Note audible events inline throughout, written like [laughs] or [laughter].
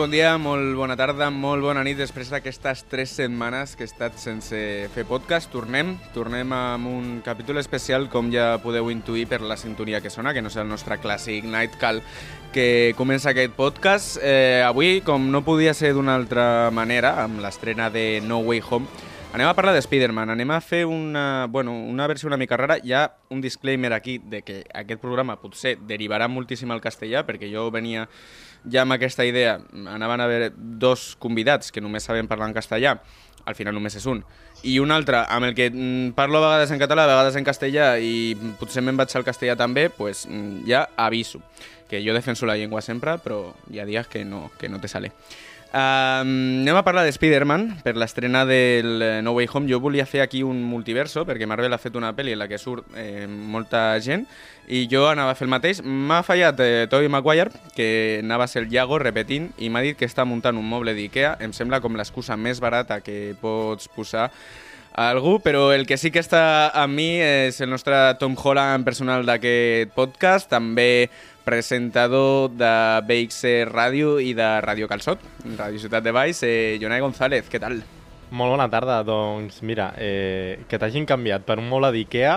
Molt bon dia, molt bona tarda, molt bona nit. Després d'aquestes tres setmanes que he estat sense fer podcast, tornem. Tornem amb un capítol especial, com ja podeu intuir per la sintonia que sona, que no és el nostre clàssic Night Call que comença aquest podcast. Eh, avui, com no podia ser d'una altra manera, amb l'estrena de No Way Home, anem a parlar de Spider-Man. Anem a fer una, bueno, una versió una mica rara. Hi ha un disclaimer aquí de que aquest programa potser derivarà moltíssim al castellà, perquè jo venia ja amb aquesta idea anaven a haver dos convidats que només saben parlar en castellà, al final només és un, i un altre amb el que mm, parlo a vegades en català, a vegades en castellà i potser me'n vaig al castellà també, pues, mm, ja aviso que jo defenso la llengua sempre, però hi ha dies que no, que no te sale. Um, anem a parlar de Spider-Man per l'estrena del eh, No Way Home. Jo volia fer aquí un multiverso perquè Marvel ha fet una pel·li en la que surt eh, molta gent i jo anava a fer el mateix. M'ha fallat eh, Tobey Maguire, que anava a ser el Iago repetint i m'ha dit que està muntant un moble d'Ikea. Em sembla com l'excusa més barata que pots posar a algú, però el que sí que està amb mi és el nostre Tom Holland personal d'aquest podcast, també presentador de BX Ràdio i de Ràdio Calçot, Ràdio Ciutat de Baix, eh, Jonai González, què tal? Molt bona tarda, doncs mira, eh, que t'hagin canviat per un moble d'Ikea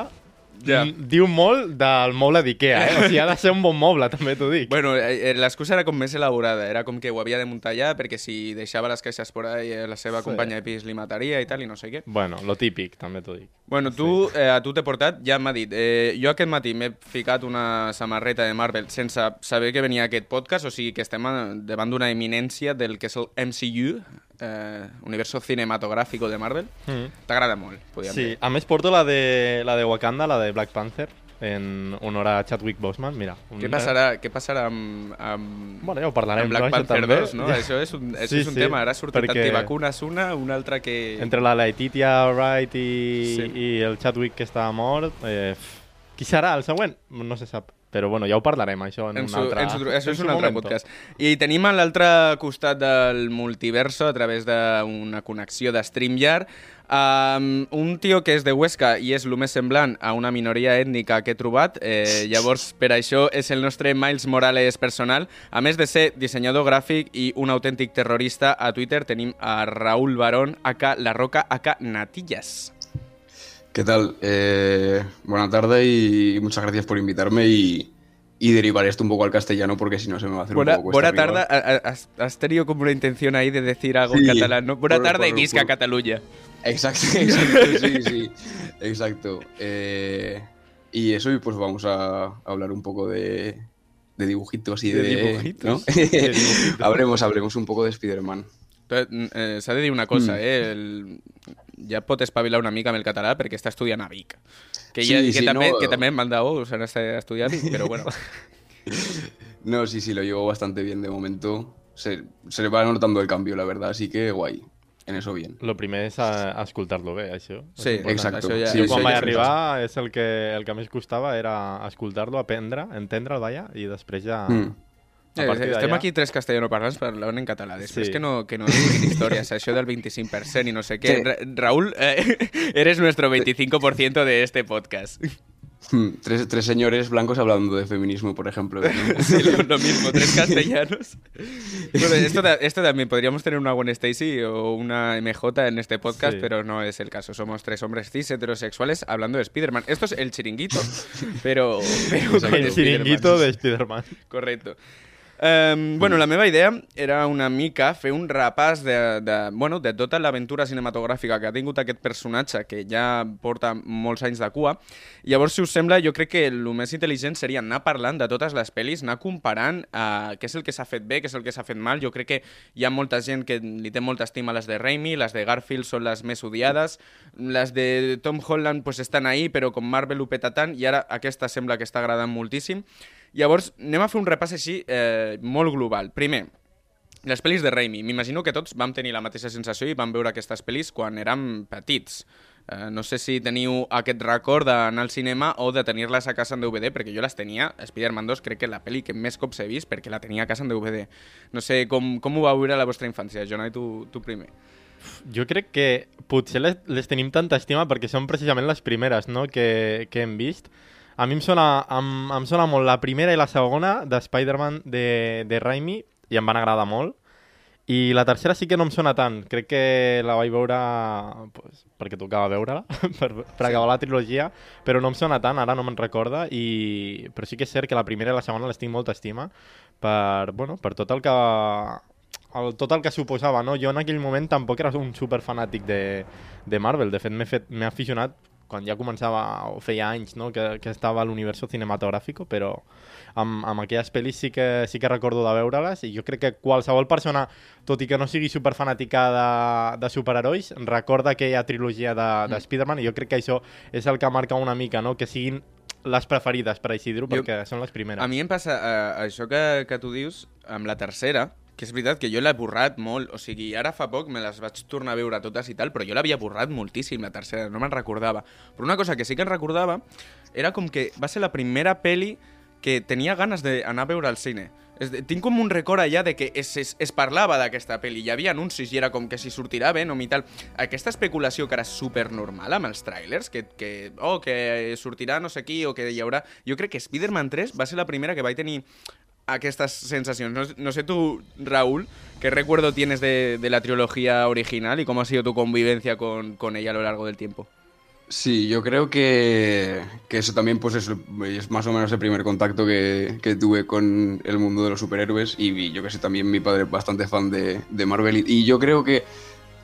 Mm, diu molt del moble d'Ikea, eh? O sigui, ha de ser un bon moble, també t'ho dic. Bueno, eh, l'excusa era com més elaborada, era com que ho havia de muntar allà perquè si deixava les queixes por ahí eh, la seva Sí. companya de pis li mataria i tal i no sé què. Bueno, lo típic, també t'ho dic. Bueno, tu, eh, a tu t'he portat, ja m'ha dit, eh, jo aquest matí m'he ficat una samarreta de Marvel sense saber que venia aquest podcast, o sigui que estem davant d'una eminència del que és el MCU, eh, Universo Cinematográfico de Marvel. Mm. T'agrada molt, podríem Sí, dir. a més porto la de, la de Wakanda, la de Black Panther, en honor a Chadwick Boseman, mira. un- Què passarà, què passarà amb, amb, Bueno, ja ho parlarem, amb Black no? Panther també. 2, no? Ja. Això és un, això Sí, és un sí, tema. Ara surten perquè- antivacunes una, una altra que... Entre la Letitia Wright i, Sí. i el Chadwick que està mort, eh, qui serà el següent? No se sap. Però bueno, ja ho parlarem, això, en, En un su, altre... en su, això és su un altre momento. podcast. I tenim a l'altre costat del multiverso, a través d'una connexió de StreamYard, um, un tio que és de Huesca i és el més semblant a una minoria ètnica que he trobat. Eh, llavors, per això és el nostre Miles Morales personal. A més de ser dissenyador gràfic i un autèntic terrorista, a Twitter tenim a Raúl Barón, acá La Roca, acá Natillas. ¿Qué tal? Eh, buena tarde y muchas gracias por invitarme y, y derivar esto un poco al castellano porque si no se me va a hacer Buena, un poco buena tarde. Has, has tenido como una intención ahí de decir algo Sí, en catalán, ¿no? Buena por- tarde y visca por- Cataluña. Exacto, [laughs] exacto, sí, sí, exacto. Eh, y eso, y pues vamos a hablar un poco de, de dibujitos y De de... dibujitos. ¿no? [laughs] De dibujitos. hablemos, hablemos un poco de Spider-Man. Eh, S'ha de dir una cosa, Mm. eh? El... Ja pot espavilar una mica amb el català perquè està estudiant a Vic. Que, Sí, ja, que, sí, també, no. que també em mandau s'han estat estudiant, però bueno. [laughs] No, sí, sí, lo llevo bastante bien de momento. Se, se le va notando el cambio, la verdad, así que guay. En eso bien. Lo primer és a, a escoltar-lo bé, això. És Sí, exacto. Això ja, Sí, Jo quan ja vaig és arribar és el que, el que més costava era escoltar-lo, aprendre, entendre'l, vaja, i després ja... Mm. A Eh, estem aquí tres castellanoparlants parlant en català. Després Sí. que no, que no diguin històries, això del 25% i no sé què. Sí. Ra Raúl, eh, eres nuestro 25% de este podcast. Hmm, Tres, tres señores blancos hablando de feminismo, por ejemplo. ¿no? [laughs] Sí, lo, lo mismo, tres castellanos. Bueno, esto, esto también, podríamos tener una Gwen Stacy o una MJ en este podcast, Sí. pero no es el caso. Somos tres hombres cis heterosexuales hablando de Spider-Man. Esto es el chiringuito, pero... pero [laughs] El chiringuito de Spider-Man. Correcto. Um, bueno, la meva idea era una mica fer un repàs de, de, bueno, de tota l'aventura cinematogràfica que ha tingut aquest personatge que ja porta molts anys de cua. Llavors, si us sembla, jo crec que el més intel·ligent seria anar parlant de totes les pel·lis, anar comparant uh, què és el que s'ha fet bé, què és el que s'ha fet mal. Jo crec que hi ha molta gent que li té molta estima a les de Raimi, les de Garfield són les més odiades, les de Tom Holland pues, estan ahí, però com Marvel ho peta tant, i ara aquesta sembla que està agradant moltíssim. Llavors, anem a fer un repàs així eh, molt global. Primer, les pel·lis de Raimi. M'imagino que tots vam tenir la mateixa sensació i vam veure aquestes pel·lis quan érem petits. Uh, no sé si teniu aquest record d'anar al cinema o de tenir-les a casa en DVD, perquè jo les tenia, Spider-Man 2 crec que la pel·li que més cops he vist perquè la tenia a casa en DVD. No sé com, com ho va viure la vostra infància, Jonai, tu, tu primer. Jo crec que potser les, les tenim tanta estima perquè són precisament les primeres no? que, que hem vist. A mi em sona, em, em sona molt la primera i la segona de Spider-Man de, de Raimi i em van agradar molt. I la tercera sí que no em sona tant. Crec que la vaig veure pues, perquè tocava veure-la, [laughs] per, per acabar la trilogia, però no em sona tant, ara no me'n recorda, i... però sí que és cert que la primera i la segona les tinc molta estima per, bueno, per tot el que el, tot el que suposava, no? Jo en aquell moment tampoc era un super fanàtic de, de Marvel, de fet- m'he aficionat quan ja començava, o feia anys, no? que, que estava a l'univers cinematogràfic, però amb, amb aquelles pel·lis sí que, sí que recordo de veure-les i jo crec que qualsevol persona, tot i que no sigui superfanàtica de, de superherois, recorda aquella trilogia de, de Mm. Spider-Man i jo crec que això és el que marca una mica, no? que siguin les preferides, per així dir-ho, Jo- perquè són les primeres. A mi em passa uh, això que, que tu dius amb la tercera, que és veritat que jo l'he borrat molt, o sigui, ara fa poc me les vaig tornar a veure totes i tal, però jo l'havia borrat moltíssim, la tercera, no me'n recordava. Però una cosa que sí que en recordava era com que va ser la primera peli que tenia ganes d'anar a veure al cine. És, tinc com un record allà de que es, es, es parlava d'aquesta pel·li, hi havia anuncis i era com que si sortirà no i tal. Aquesta especulació que era super normal amb els trailers, que, que, oh, que sortirà no sé qui o que hi haurà... Jo crec que Spider-Man 3 va ser la primera que vaig tenir aquestes sensacions. No, no sé tú, Raúl, qué recuerdo tienes de, de la trilogía original y cómo ha sido tu convivencia con, con ella a lo largo del tiempo. Sí, yo creo que, que eso también pues es, es más o menos el primer contacto que, que tuve con el mundo de los superhéroes y yo que sé, también mi padre es bastante fan de, de Marvel y, y yo creo que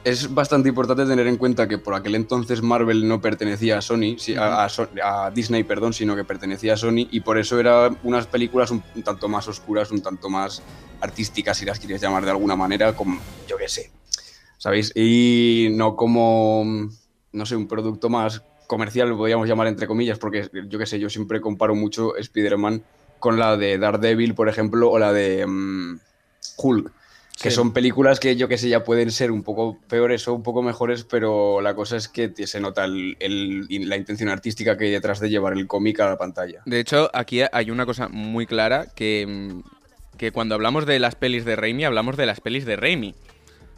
es bastante importante tener en cuenta que por aquel entonces Marvel no pertenecía a Sony, a, a Disney, perdón, sino que pertenecía a Sony y por eso eran unas películas un, un tanto más oscuras, un tanto más artísticas, si las quieres llamar de alguna manera, como yo qué sé, ¿sabéis? Y no como, no sé, un producto más comercial, lo podríamos llamar entre comillas, porque yo qué sé, yo siempre comparo mucho Spider-Man con la de Daredevil, por ejemplo, o la de mm, Hulk, que Sí. son películas que yo que sé ya pueden ser un poco peores o un poco mejores, pero la cosa es que se nota el- el- la intención artística que hay detrás de llevar el cómic a la pantalla. De hecho, aquí hay una cosa muy clara que, mm, que cuando hablamos de las pelis de Raimi, hablamos de las pelis de Raimi.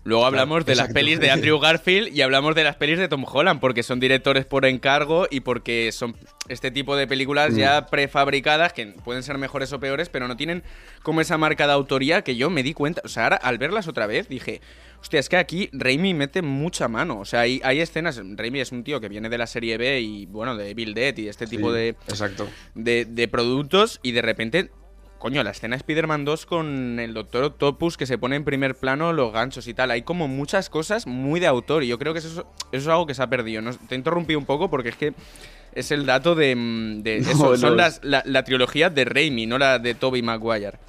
Luego hablamos de las pelis de Andrew Garfield y hablamos de las pelis de Tom Holland, porque son directores por encargo y porque son este tipo de películas Mm. ya prefabricadas que pueden ser mejores o peores, pero no tienen como esa marca de autoría que yo me di cuenta. O sea, ahora al verlas otra vez dije, hostia, es que aquí Raimi mete mucha mano. O sea, hay, hay escenas. Raimi es un tío que viene de la serie B y, bueno, de Bill Dead y este tipo Sí, de, Exacto. de, de productos y de repente, coño, la escena de Spider-Man 2 con el Doctor Octopus que se pone en primer plano los ganchos y tal. Hay como muchas cosas muy de autor y yo creo que eso, eso es algo que se ha perdido. ¿no? Te interrumpí un poco porque es que es el dato de... mm, de No, [laughs] eso, no, son las, la, la trilogía de Raimi, no la de Tobey Maguire.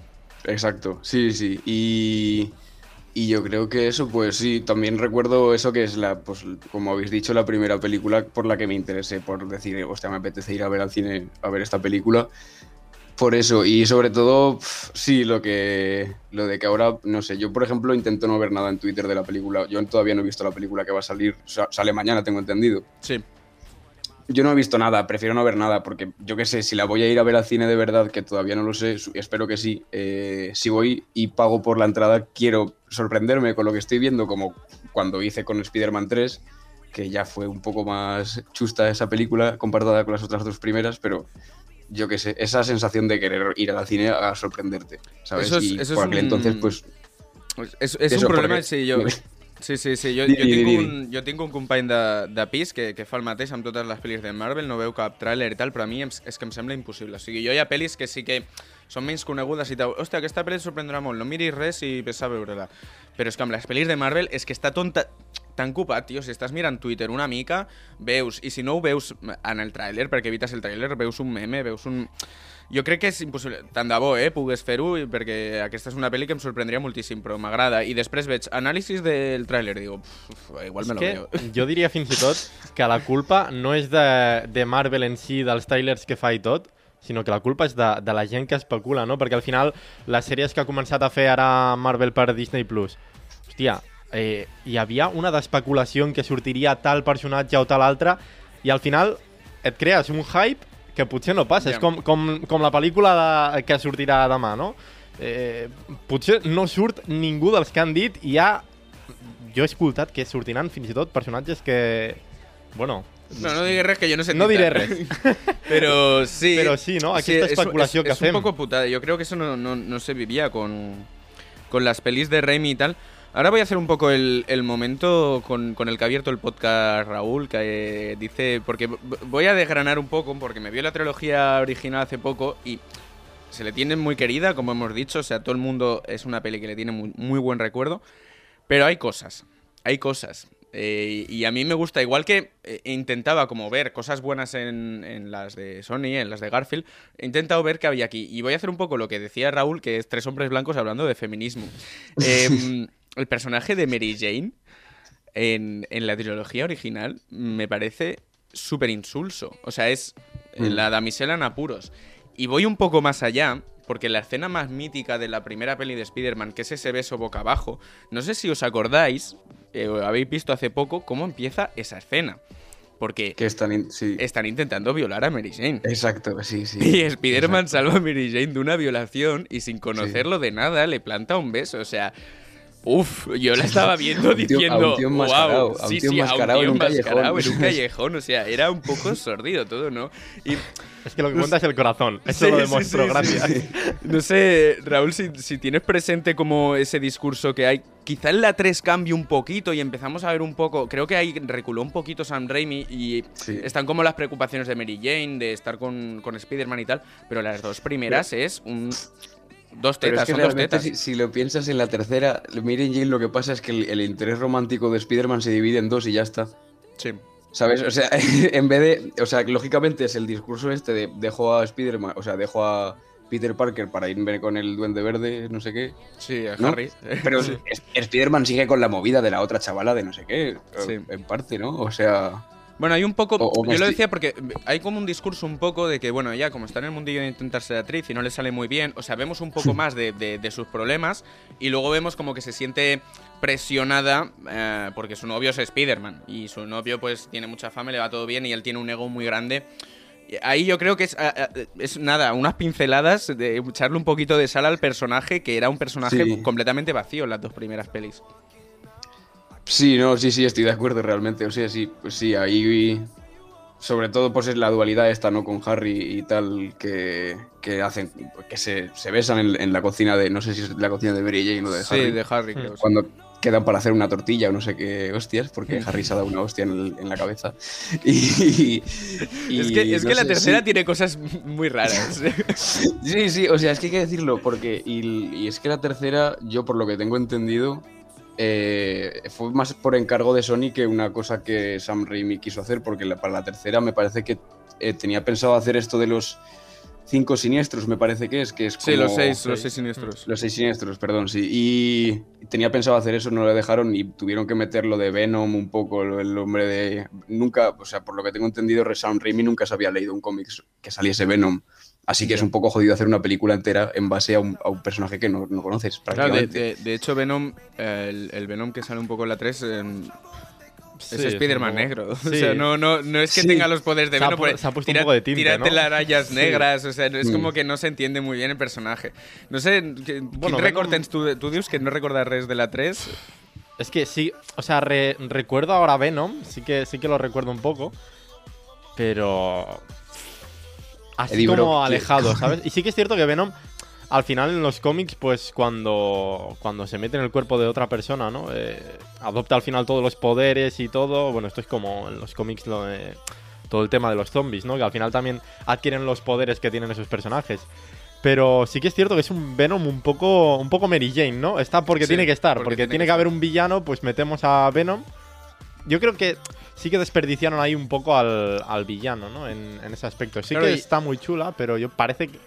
Exacto, sí, sí. Y, y yo creo que eso, pues sí, también recuerdo eso que es la, pues como habéis dicho, la primera película por la que me interesé, por decir, hostia, me apetece ir a ver al cine a ver esta película. Por eso, y sobre todo, pf, sí, lo que. Lo de que ahora, no sé, yo por ejemplo intento no ver nada en Twitter de la película. Yo todavía no he visto la película que va a salir. sa- sale mañana, tengo entendido. Sí. Yo no he visto nada, prefiero no ver nada, porque yo qué sé, si la voy a ir a ver al cine de verdad, que todavía no lo sé, espero que sí, eh, si voy y pago por la entrada, quiero sorprenderme con lo que estoy viendo, como cuando hice con Spider-Man 3, que ya fue un poco más chusta esa película comparada con las otras dos primeras, pero yo qué sé, esa sensación de querer ir al cine a sorprenderte, ¿sabes? Eso es- y eso es por aquel un- entonces, pues... És, és Eso, un problema, perquè- sí, jo... Sí, sí, sí, jo, jo, tinc un, jo tinc un company de, de pis que, que fa el mateix amb totes les pel·lis de Marvel, no veu cap tràiler i tal, però a mi em, és que em sembla impossible. O sigui, jo hi ha pel·lis que sí que són menys conegudes i tal. Hòstia, aquesta pel·li et sorprendrà molt, no miris res i ves a veure-la. Però és que amb les pel·lis de Marvel és que està tonta, tan ocupat, tio. Si estàs mirant Twitter una mica, veus, i si no ho veus en el tràiler, perquè evites el tràiler, veus un meme, veus un... Jo crec que és impossible. Tant de bo, eh, pogués fer-ho, perquè aquesta és una pel·li que em sorprendria moltíssim, però m'agrada. I després veig anàlisis del tràiler digo, "Pf, igual me És lo veo. [laughs] jo diria fins i tot que la culpa no és de, de Marvel en si, dels trailers que fa i tot, sinó que la culpa és de, de la gent que especula, no? Perquè al final, les sèries que ha començat a fer ara Marvel per Disney+, Plus, hòstia, eh, hi havia una d'especulació en què sortiria tal personatge o tal altre, i al final et crees un hype que potser no passa. Ja. És com, com, com la pel·lícula de, que sortirà demà, no? Eh, potser no surt ningú dels que han dit i ja... Jo he escoltat que sortiran fins i tot personatges que... Bueno, No, no digues res, que yo no sé. No diré res. [laughs] Pero sí. [laughs] Pero sí, ¿no? Aquí esta es- especulación es- que es un hacemos. poco putada. Yo creo que eso no, no- no se vivía con, con las pelis de Raimi y tal. Ahora voy a hacer un poco el, el momento con, con el que ha abierto el podcast Raúl, que eh, dice, porque voy a desgranar un poco, porque me vio la trilogía original hace poco y se le tiene muy querida, como hemos dicho, o sea, todo el mundo es una peli que le tiene muy, muy buen recuerdo, pero hay cosas, hay cosas. Eh, y a mí me gusta, igual que eh, intentaba como ver cosas buenas en, en las de Sony, en las de Garfield, he intentado ver qué había aquí. Y voy a hacer un poco lo que decía Raúl, que es tres hombres blancos hablando de feminismo. [laughs] Em, el personaje de Mary Jane en, en la trilogía original me parece súper insulso. O sea, es Mm. la damisela en apuros. Y voy un poco más allá, porque la escena más mítica de la primera peli de Spider-Man, que es ese beso boca abajo, no sé si os acordáis, eh, o habéis visto hace poco, cómo empieza esa escena. Porque Que están. in- sí. están intentando violar a Mary Jane. Exacto, sí, sí. Y Spider-Man salva a Mary Jane de una violación y sin conocerlo de nada le planta un beso. O sea, uff, yo la estaba viendo A un tío- a diciendo, un tío enmascarado, wow, a un sí, sí, a un enmascarado tío en un callejón". enmascarado en un [laughs] callejón. O sea, era un poco sordido todo, ¿no? Y es que lo que cuenta es el corazón. Eso Sí, lo demostró, sí, sí, gracias. sí. No sé, Raúl, si, si tienes presente como ese discurso que hay, quizá en la 3 cambie un poquito y empezamos a ver un poco, creo que ahí reculó un poquito Sam Raimi y Sí. están como las preocupaciones de Mary Jane, de estar con, con Spider-Man y tal, pero las dos primeras es un... Dos Pero tetas, es que son dos tetas. si, si lo piensas en la tercera, Mary Jane lo que pasa es que el, el interés romántico de Spider-Man se divide en dos y ya está. Sí. ¿Sabes? O sea, [laughs] en vez de. O sea, lógicamente es el discurso este de dejo a Spider-Man, o sea, dejo a Peter Parker para irme con el Duende Verde, no sé qué. Sí, a ¿no? Harry. Pero [laughs] Sí. es- Spider-Man sigue con la movida de la otra chavala de no sé qué, Sí. en parte, ¿no? O sea. Bueno, hay un poco. O- o me yo lo decía porque hay como un discurso un poco de que, bueno, ella como está en el mundillo de intentar ser actriz y no le sale muy bien, o sea, vemos un poco más de, de- de sus problemas y luego vemos como que se siente presionada eh, porque su novio es Spider-Man y su novio, pues, tiene mucha fama, le va todo bien y él tiene un ego muy grande. Ahí yo creo que es, es nada, unas pinceladas de echarle un poquito de sal al personaje, que era un personaje Sí. completamente vacío en las dos primeras pelis. Sí, no, sí, sí, estoy de acuerdo realmente. O sea, sí, pues sí, ahí. Sobre todo, pues es la dualidad esta, ¿no? Con Harry y tal, que, que hacen. que se, se besan en, en la cocina de. No sé si es la cocina de Mary Jane o de Sí, Harry. de Harry, creo. sí. Cuando quedan para hacer una tortilla o no sé qué hostias, porque Harry se ha dado una hostia en, el- en la cabeza. [laughs] Y, y es que, es no que la tercera sí. tiene cosas muy raras. [laughs] [laughs] Sí, sí, o sea, es que hay que decirlo, porque. Y, y es que la tercera, yo por lo que tengo entendido, eh, fue más por encargo de Sony que una cosa que Sam Raimi quiso hacer, porque la- para la tercera me parece que eh, tenía pensado hacer esto de los cinco siniestros, me parece que es, que es Sí, los como- seis, los seis siniestros. Los seis siniestros, perdón, sí. Y tenía pensado hacer eso, no lo dejaron y tuvieron que meter lo de Venom un poco, lo- el hombre de... Nunca, o sea, por lo que tengo entendido, Sam Raimi nunca se había leído un cómic que saliese Venom. Así que es un poco jodido hacer una película entera en base a un, a un personaje que no, no conoces Claro, de, prácticamente. de- de hecho, Venom, eh, el, el Venom que sale un poco en la 3, eh, Sí, es Spider-Man un poco- negro. [laughs] O Sí. sea, no, no, no es que Sí. tenga los poderes de Se ha Venom. pu- porque se ha puesto un tira- poco de tinte, tira ¿no? telarañas Sí. negras, o sea, es Mm. como que no se entiende muy bien el personaje. No sé, que, Bueno, tu, tu dius que no recordas res de la 3? Es que sí, o sea, re- recuerdo ahora Venom, sí que, sí que lo recuerdo un poco, pero así Eddie como alejado, [laughs] ¿sabes? Y sí que es cierto que Venom, al final en los cómics, pues cuando, cuando se mete en el cuerpo de otra persona, ¿no? Eh, adopta al final todos los poderes y todo, bueno, esto es como en los cómics lo de- todo el tema de los zombies, ¿no? Que al final también adquieren los poderes que tienen esos personajes. Pero sí que es cierto que es un Venom un poco, un poco Mary Jane, ¿no? Está porque Sí, tiene que estar, porque porque, tiene que que, haber un villano, pues metemos a Venom. Yo creo que sí que desperdiciaron ahí un poco al, al villano, ¿no? En, en ese aspecto. Sí Claro, que y- está muy chula, pero yo parece que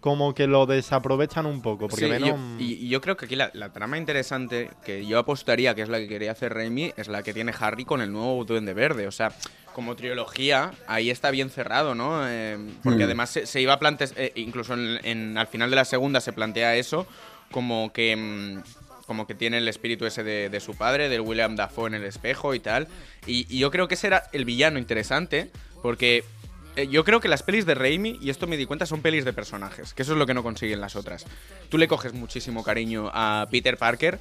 como que lo desaprovechan un poco. Porque Sí, Venom... yo, y, yo creo que aquí la, la trama interesante que yo apostaría que es la que quería hacer Raimi es la que tiene Harry con el nuevo Duende Verde. O sea, como trilogía, ahí está bien cerrado, ¿no? Eh, porque Mm. además se, se iba a plantear, eh, incluso en, en- al final de la segunda se plantea eso, como que... mm, como que tiene el espíritu ese de, de su padre, del William Dafoe en el espejo y tal. Y, y yo creo que ese era el villano interesante, porque eh, yo creo que las pelis de Raimi, y esto me di cuenta, son pelis de personajes, que eso es lo que no consiguen las otras. Tú le coges muchísimo cariño a Peter Parker,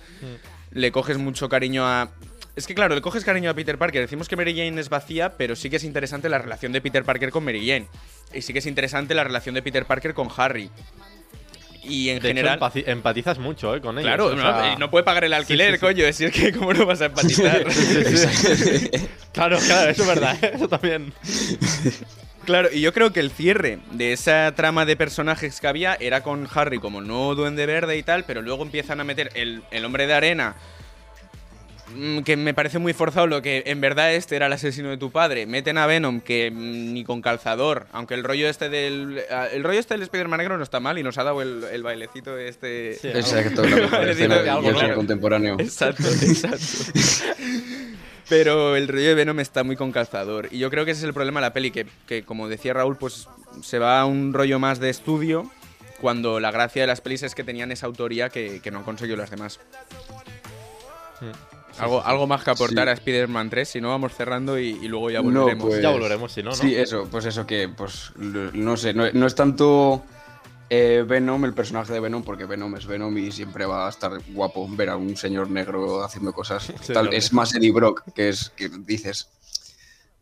le coges mucho cariño a... Es que claro, le coges cariño a Peter Parker. Decimos que Mary Jane es vacía, pero sí que es interesante la relación de Peter Parker con Mary Jane. Y sí que es interesante la relación de Peter Parker con Harry. Y en de general... hecho, empatizas mucho, ¿eh? Con ellos. Claro, o no, sea- no puede pagar el alquiler, sí, sí. coño. Es que, ¿cómo no vas a empatizar? [laughs] Claro, claro, eso es verdad, ¿eh? Eso también. Claro, y yo creo que el cierre de esa trama de personajes que había era con Harry como nuevo duende verde y tal, pero luego empiezan a meter el, el hombre de arena, que me parece muy forzado lo que en verdad este era el asesino de tu padre. Meten a Venom, que mm, ni con calzador, aunque el rollo este del... ah, El rollo este del Spider-Man negro no está mal y nos ha dado el, el bailecito este... Sí, Exacto, [laughs] claro. contemporáneo. Exacto, [laughs] exacto. Pero el rollo de Venom está muy con calzador. Y yo creo que ese es el problema de la peli, que, que como decía Raúl, pues se va a un rollo más de estudio, cuando la gracia de las pelis es que tenían esa autoría que, que no han conseguido las demás. Algo, algo más que aportar Sí. a Spider-Man 3, si no vamos cerrando y, y luego ya No, volveremos. pues- Ya volveremos, si no, ¿no? Sí, eso, pues eso que, pues, no sé, no, no es tanto eh, Venom, el personaje de Venom, porque Venom es Venom y siempre va a estar guapo ver a un señor negro haciendo cosas. [laughs] Sí, Tal- claro. es más Eddie Brock, que es que dices.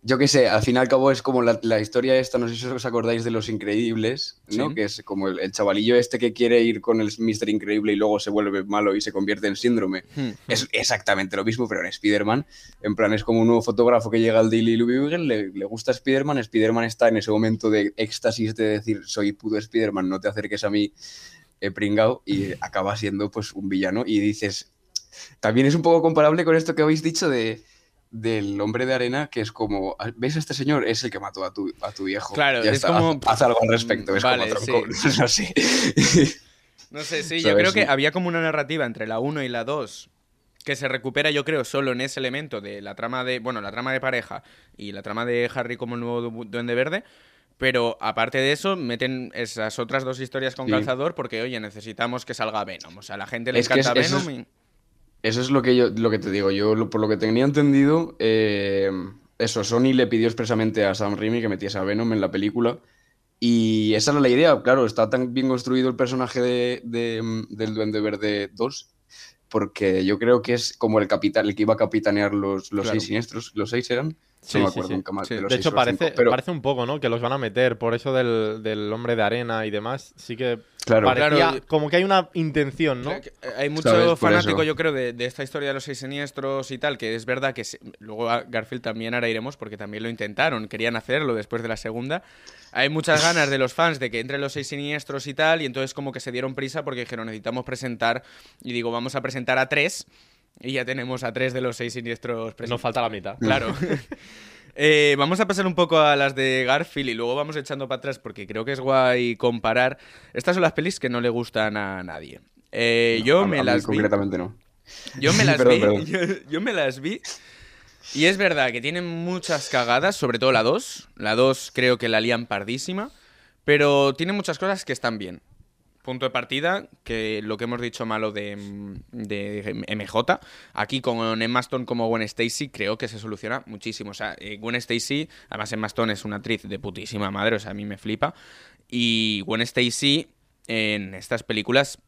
Yo qué sé, al fin y al cabo es como la, la historia esta, no sé si os acordáis de Los Increíbles, ¿no? Sí. Que es como el, el chavalillo este que quiere ir con el Mr. Increíble y luego se vuelve malo y se convierte en síndrome. Hmm. Es exactamente lo mismo, pero en Spider-Man. En plan, es como un nuevo fotógrafo que llega al Daily Bugle, le, le gusta Spider-Man, Spider-Man está en ese momento de éxtasis de decir, soy puto Spider-Man, no te acerques a mí, he pringao, y acaba siendo pues un villano. Y dices, también es un poco comparable con esto que habéis dicho de del hombre de arena, que es como, ¿ves a este señor? Es el que mató a tu, a tu viejo. Claro, Ya es está, como- haz, haz algo al respecto. Es Vale, como tronco, no sé. No sé, sí, yo creo que había como una narrativa entre la 1 y la 2 que se recupera, yo creo, solo en ese elemento de la trama de, bueno, la trama de pareja y la trama de Harry como el nuevo du- Duende Verde. Pero aparte de eso, meten esas otras dos historias con Sí. calzador porque, oye, necesitamos que salga Venom. O sea, a la gente le Es encanta es- Venom. y- Eso es lo que yo lo que te digo. Yo, lo- por lo que tenía entendido, eh, eso, Sony le pidió expresamente a Sam Raimi que metiese a Venom en la película. Y esa era la idea, claro, está tan bien construido el personaje de, de, del Duende Verde 2, porque yo creo que es como el capitán, el que iba a capitanear los, los Claro. seis siniestros. ¿Los seis eran? Sí, no me acuerdo sí. nunca más. Sí. de los De hecho, los cinco, parece, pero, parece un poco, ¿no? Que los van a meter por eso del, del hombre de arena y demás. Sí que claro, parecía Claro. como que hay una intención, ¿no? Eh, Hay mucho fanático, eso. yo creo, de, de esta historia de los seis siniestros y tal, que es verdad que se- luego a Garfield también ahora iremos porque también lo intentaron, querían hacerlo después de la segunda. Hay muchas ganas de los fans de que entren los seis siniestros y tal, y entonces como que se dieron prisa porque dijeron necesitamos presentar, y digo, vamos a presentar a tres, y ya tenemos a tres de los seis siniestros Nos presentados. falta la mitad. Claro. [laughs] Eh, vamos a pasar un poco a las de Garfield y luego vamos echando para atrás porque creo que es guay comparar. Estas son las pelis que no le gustan a nadie. Eh, yo a- me a mí las vi. concretamente no. Yo me [laughs] las Perdón, vi. perdón. Yo, yo me las vi. Y es verdad que tienen muchas cagadas, sobre todo la 2. La 2 creo que la lían pardísima. Pero tiene muchas cosas que están bien. Punto de partida, que lo que hemos dicho malo de, MJ, aquí con Emma Stone como Gwen Stacy, creo que se soluciona muchísimo. O sea, eh, Gwen Stacy, además Emma Stone es una actriz de putísima madre, o sea, a mí me flipa. Y Gwen Stacy en estas películas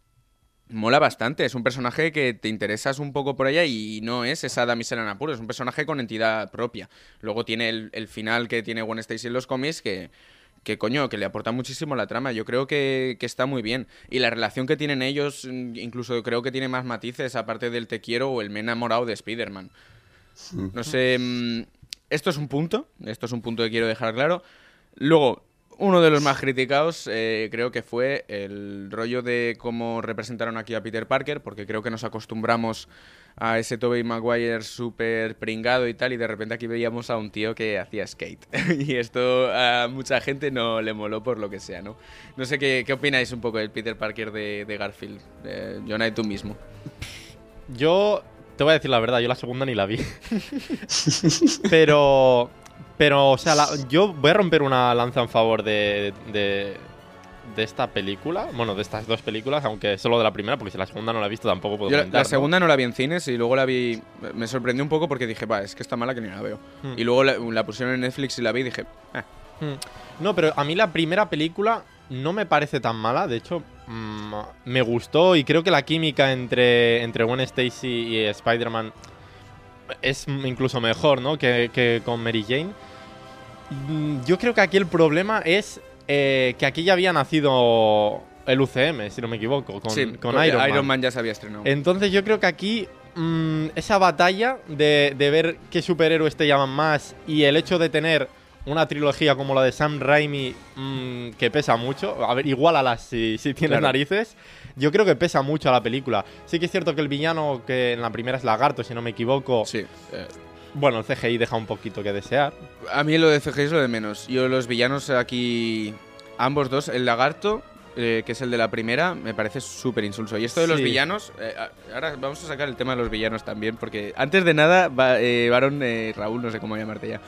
mola bastante. Es un personaje que te interesas un poco por ella y no es esa damisela en apuros. Es un personaje con entidad propia. Luego tiene el, el final que tiene Gwen Stacy en los cómics que, que coño, que le aporta muchísimo a la trama. Yo creo que, que está muy bien. Y la relación que tienen ellos, mm, incluso creo que tiene más matices, aparte del te quiero o el me he enamorado de Spider-Man. No sé. mm, Esto es un punto. Esto es un punto que quiero dejar claro. Luego, uno de los más criticados eh, creo que fue el rollo de cómo representaron aquí a Peter Parker, porque creo que nos acostumbramos a ese Tobey Maguire súper pringado y tal, y de repente aquí veíamos a un tío que hacía skate. [laughs] y esto a mucha gente no le moló por lo que sea, ¿no? No sé qué, qué opináis un poco del Peter Parker de, Garfield. Eh, Jonah, tú mismo. Yo te voy a decir la verdad, yo la segunda ni la vi. [laughs] pero, pero, o sea, yo voy a romper una lanza en favor de, de esta película. Bueno, de estas dos películas, aunque solo de la primera, porque si la segunda no la he visto tampoco puedo Yo la, comentar, la ¿no? segunda ¿no? la vi en cines y luego la vi. Me sorprendió un poco porque dije, va, es que está mala que ni la veo. Hmm. Y luego la, la pusieron en Netflix y la vi y dije, Hmm. No, pero a mí la primera película no me parece tan mala. De hecho, mm, me gustó y creo que la química entre, entre Gwen Stacy y Spider-Man es incluso mejor, ¿no? Que, que con Mary Jane. Mm, Yo creo que aquí el problema es eh, que aquí ya había nacido el UCM, si no me equivoco, con, sí, con porque Iron, Man. ya se había estrenado. Entonces yo creo que aquí mm, esa batalla de, de ver qué superhéroes te llaman más y el hecho de tener una trilogía como la de Sam Raimi mm, que pesa mucho, a ver, igualalas si, si tienes Claro. narices, yo creo que pesa mucho a la película. Sí que es cierto que el villano que en la primera es Lagarto, si no me equivoco, Sí. eh, bueno, el CGI deja un poquito que desear. a mí lo de CGI es lo de menos. Yo los villanos aquí, ambos dos, el lagarto, eh, que es el de la primera, me parece súper insulso. Y esto de los villanos, eh, ahora vamos a sacar el tema de los villanos también, porque antes de nada, va, eh, Varón, eh, Raúl, no sé cómo llamarte ya.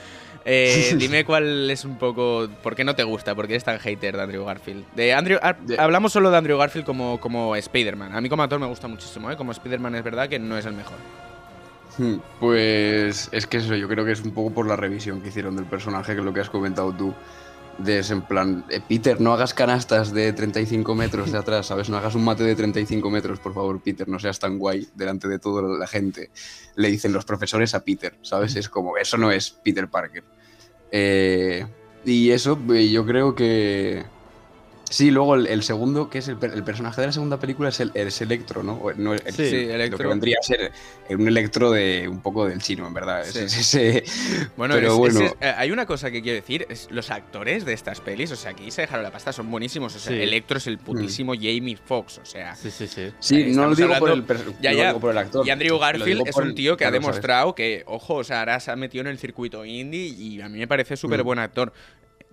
eh, [laughs] dime cuál es un poco. ¿Por qué no te gusta? ¿Por qué eres tan hater de Andrew Garfield? De Andrew, ah, De- Hablamos solo de Andrew Garfield como, como Spider-Man. A mí como actor me gusta muchísimo, ¿eh? Como Spider-Man es verdad que no es el mejor. Hmm, Pues es que eso, yo creo que es un poco por la revisión que hicieron del personaje, que es lo que has comentado tú. De ese en plan, eh, Peter, no hagas canastas de 35 metros de atrás, ¿sabes? No hagas un mate de 35 metros, por favor, Peter, no seas tan guay delante de toda la gente. Le dicen los profesores a Peter, ¿sabes? Es como, eso no es Peter Parker. Eh, y eso, eh, yo creo que. Sí, luego el, el segundo, que es el, per- el personaje de la segunda película, es el, es Electro, ¿no? O- no el- Sí, Sí, Lo que Electro. vendría a ser un Electro de un poco del chino, en verdad. Es- Sí. es ese- Bueno, pero es- bueno. es- eh, hay una cosa que quiero decir, es los actores de estas pelis, o sea, aquí se dejaron la pasta, son buenísimos, o sea, Sí. Electro es el putísimo Jamie Foxx, o sea, Sí, sí, sí. Sí, Ahí no lo digo por el, Ya, no ya. lo digo por el actor. y Andrew Garfield es un tío que ha demostrado que, ojo, o sea, ahora se ha metido en el circuito indie y a mí me parece súper Mm. buen actor.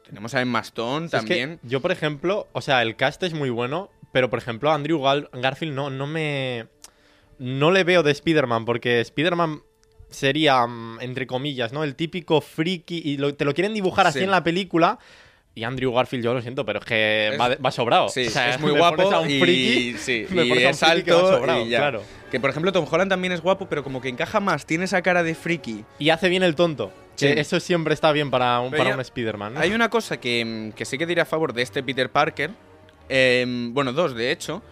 Tenemos a Emma Stone Sí, es que también. yo, por ejemplo, o sea, el cast es muy bueno, pero por ejemplo, Andrew Gal- Garfield no, no me. No le veo de Spider-Man, porque Spider-Man sería, mm, entre comillas, ¿no? El típico friki, y lo- te lo quieren dibujar así Sí. en la película. Y Andrew Garfield, yo lo siento, pero es que Es- va, va sobrado. Sí, O sea, es [laughs] muy me guapo a un y, friki, sí, [laughs] me y pones a un es friki que va alto sobrado, y ya. claro. Que por ejemplo Tom Holland también es guapo, pero como que encaja más, tiene esa cara de friki. Y hace bien el tonto. Sí. eso siempre está bien para un, Pero para ya- un Spider-Man. ¿no? Hay una cosa que, que sí que diré a favor de este Peter Parker. em, bueno, dos de hecho.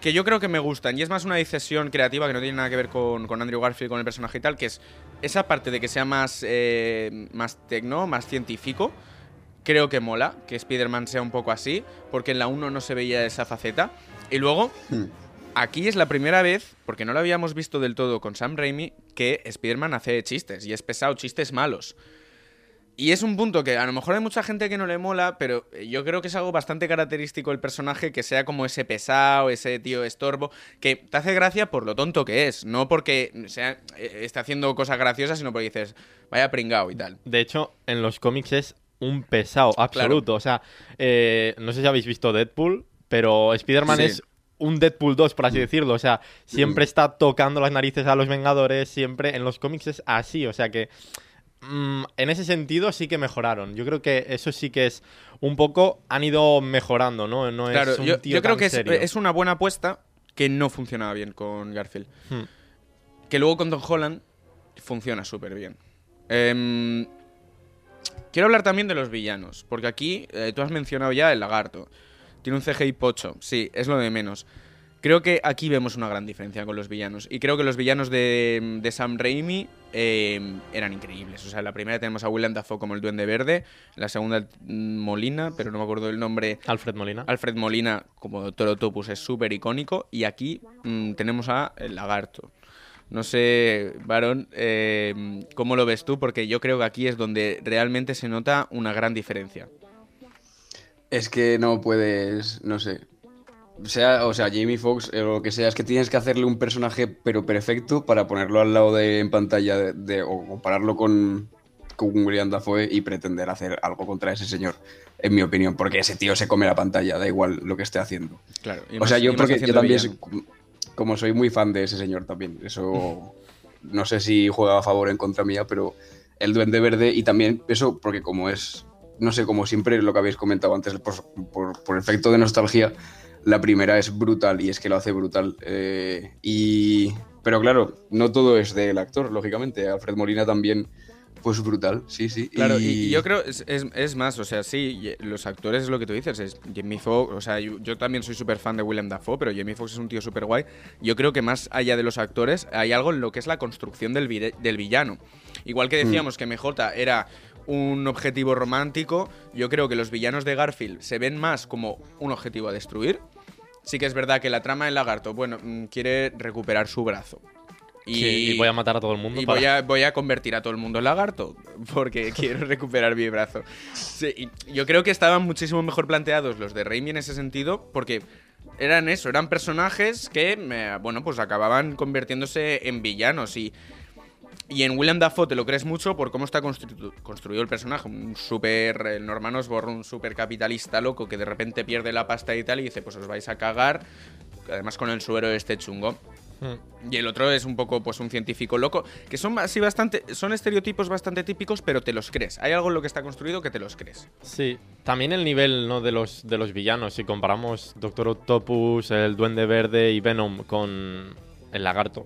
Que yo creo que me gustan. Y es más una decisión creativa que no tiene nada que ver con, con Andrew Garfield, con el personaje y tal. Que es esa parte de que sea más, eh, más tecno, más científico. Creo que mola que Spider-Man sea un poco así. Porque en la 1 no se veía esa faceta. Y luego, Hmm. Aquí es la primera vez, porque no lo habíamos visto del todo con Sam Raimi, que Spider-Man hace chistes, y es pesado, chistes malos. Y es un punto que a lo mejor hay mucha gente que no le mola, pero yo creo que es algo bastante característico del personaje, que sea como ese pesado, ese tío estorbo, que te hace gracia por lo tonto que es, no porque sea, eh, esté haciendo cosas graciosas, sino porque dices, vaya pringao y tal. De hecho, en los cómics es un pesado absoluto. O sea, eh, no sé si habéis visto Deadpool, pero Spider-Man Sí. es un Deadpool 2, por así decirlo. O sea, siempre está tocando las narices a los Vengadores, siempre en los cómics es así. O sea que mm, en ese sentido sí que mejoraron. Yo creo que eso sí que es un poco, han ido mejorando, ¿no? No claro, es un yo, tío yo creo tan que es, serio. es una buena apuesta que no funcionaba bien con Garfield. Hmm. Que luego con Tom Holland funciona súper bien. Em, quiero hablar también de los villanos, porque aquí eh, tú has mencionado ya el lagarto. Tiene un CGI pocho, sí, es lo de menos. Creo que aquí vemos una gran diferencia con los villanos. Y creo que los villanos de, de Sam Raimi eh, eran increíbles. O sea, en la primera tenemos a Willem Dafoe como el Duende Verde, en la segunda mm, Molina, pero no me acuerdo del nombre, Alfred Molina. Alfred Molina como Octopus es súper icónico y aquí mm, tenemos a El Lagarto. No sé, Varón, eh, ¿cómo lo ves tú? Porque yo creo que aquí es donde realmente se nota una gran diferencia. Es que no puedes, no sé. sea, o sea, Jamie Foxx o lo que sea, es que tienes que hacerle un personaje pero perfecto para ponerlo al lado de en pantalla de, de- o compararlo con, con William Dafoe y pretender hacer algo contra ese señor, en mi opinión, porque ese tío se come la pantalla, da igual lo que esté haciendo. Claro. y O sea, yo más creo que yo también, soy- como soy muy fan de ese señor también, eso no sé si juega a favor o en contra mía, pero el Duende Verde y también eso, porque como es, no sé, como siempre lo que habéis comentado antes, por, por, por efecto de nostalgia, la primera es brutal y es que lo hace brutal. eh, y, pero claro, no todo es del actor, lógicamente. Alfred Molina también, pues brutal, sí, sí. Claro, y, y yo creo, es, es, es más, o sea, sí, y- los actores es lo que tú dices, es Jamie Foxx, o sea, yo, yo también soy súper fan de Willem Dafoe, pero Jamie Foxx es un tío súper guay. Yo creo que más allá de los actores, hay algo en lo que es la construcción del, del villano. Igual que decíamos que MJ era un objetivo romántico, yo creo que los villanos de Garfield se ven más como un objetivo a destruir. Sí que es verdad que la trama del lagarto, bueno, mm, quiere recuperar su brazo. Y, Sí, y voy a matar a todo el mundo. y para- voy a, voy a convertir a todo el mundo en lagarto, [laughs] porque [laughs] quiero recuperar mi brazo. Sí, yo creo que estaban muchísimo mejor planteados los de Raimi en ese sentido, porque eran eso, eran personajes que, eh, bueno, pues acababan convirtiéndose en villanos y... Y en William Dafoe te lo crees mucho por cómo está constru- construido el personaje. Un súper. El Norman Osborn, un súper capitalista loco que de repente pierde la pasta y tal y dice: Pues os vais a cagar. Además con el suero este chungo. Mm. Y el otro es un poco, pues, un científico loco. Que son así bastante. Son estereotipos bastante típicos, pero te los crees. Hay algo en lo que está construido que te los crees. Sí, también el nivel ¿no? de, los, de los villanos, si comparamos Doctor Octopus, el Duende Verde y Venom con el Lagarto,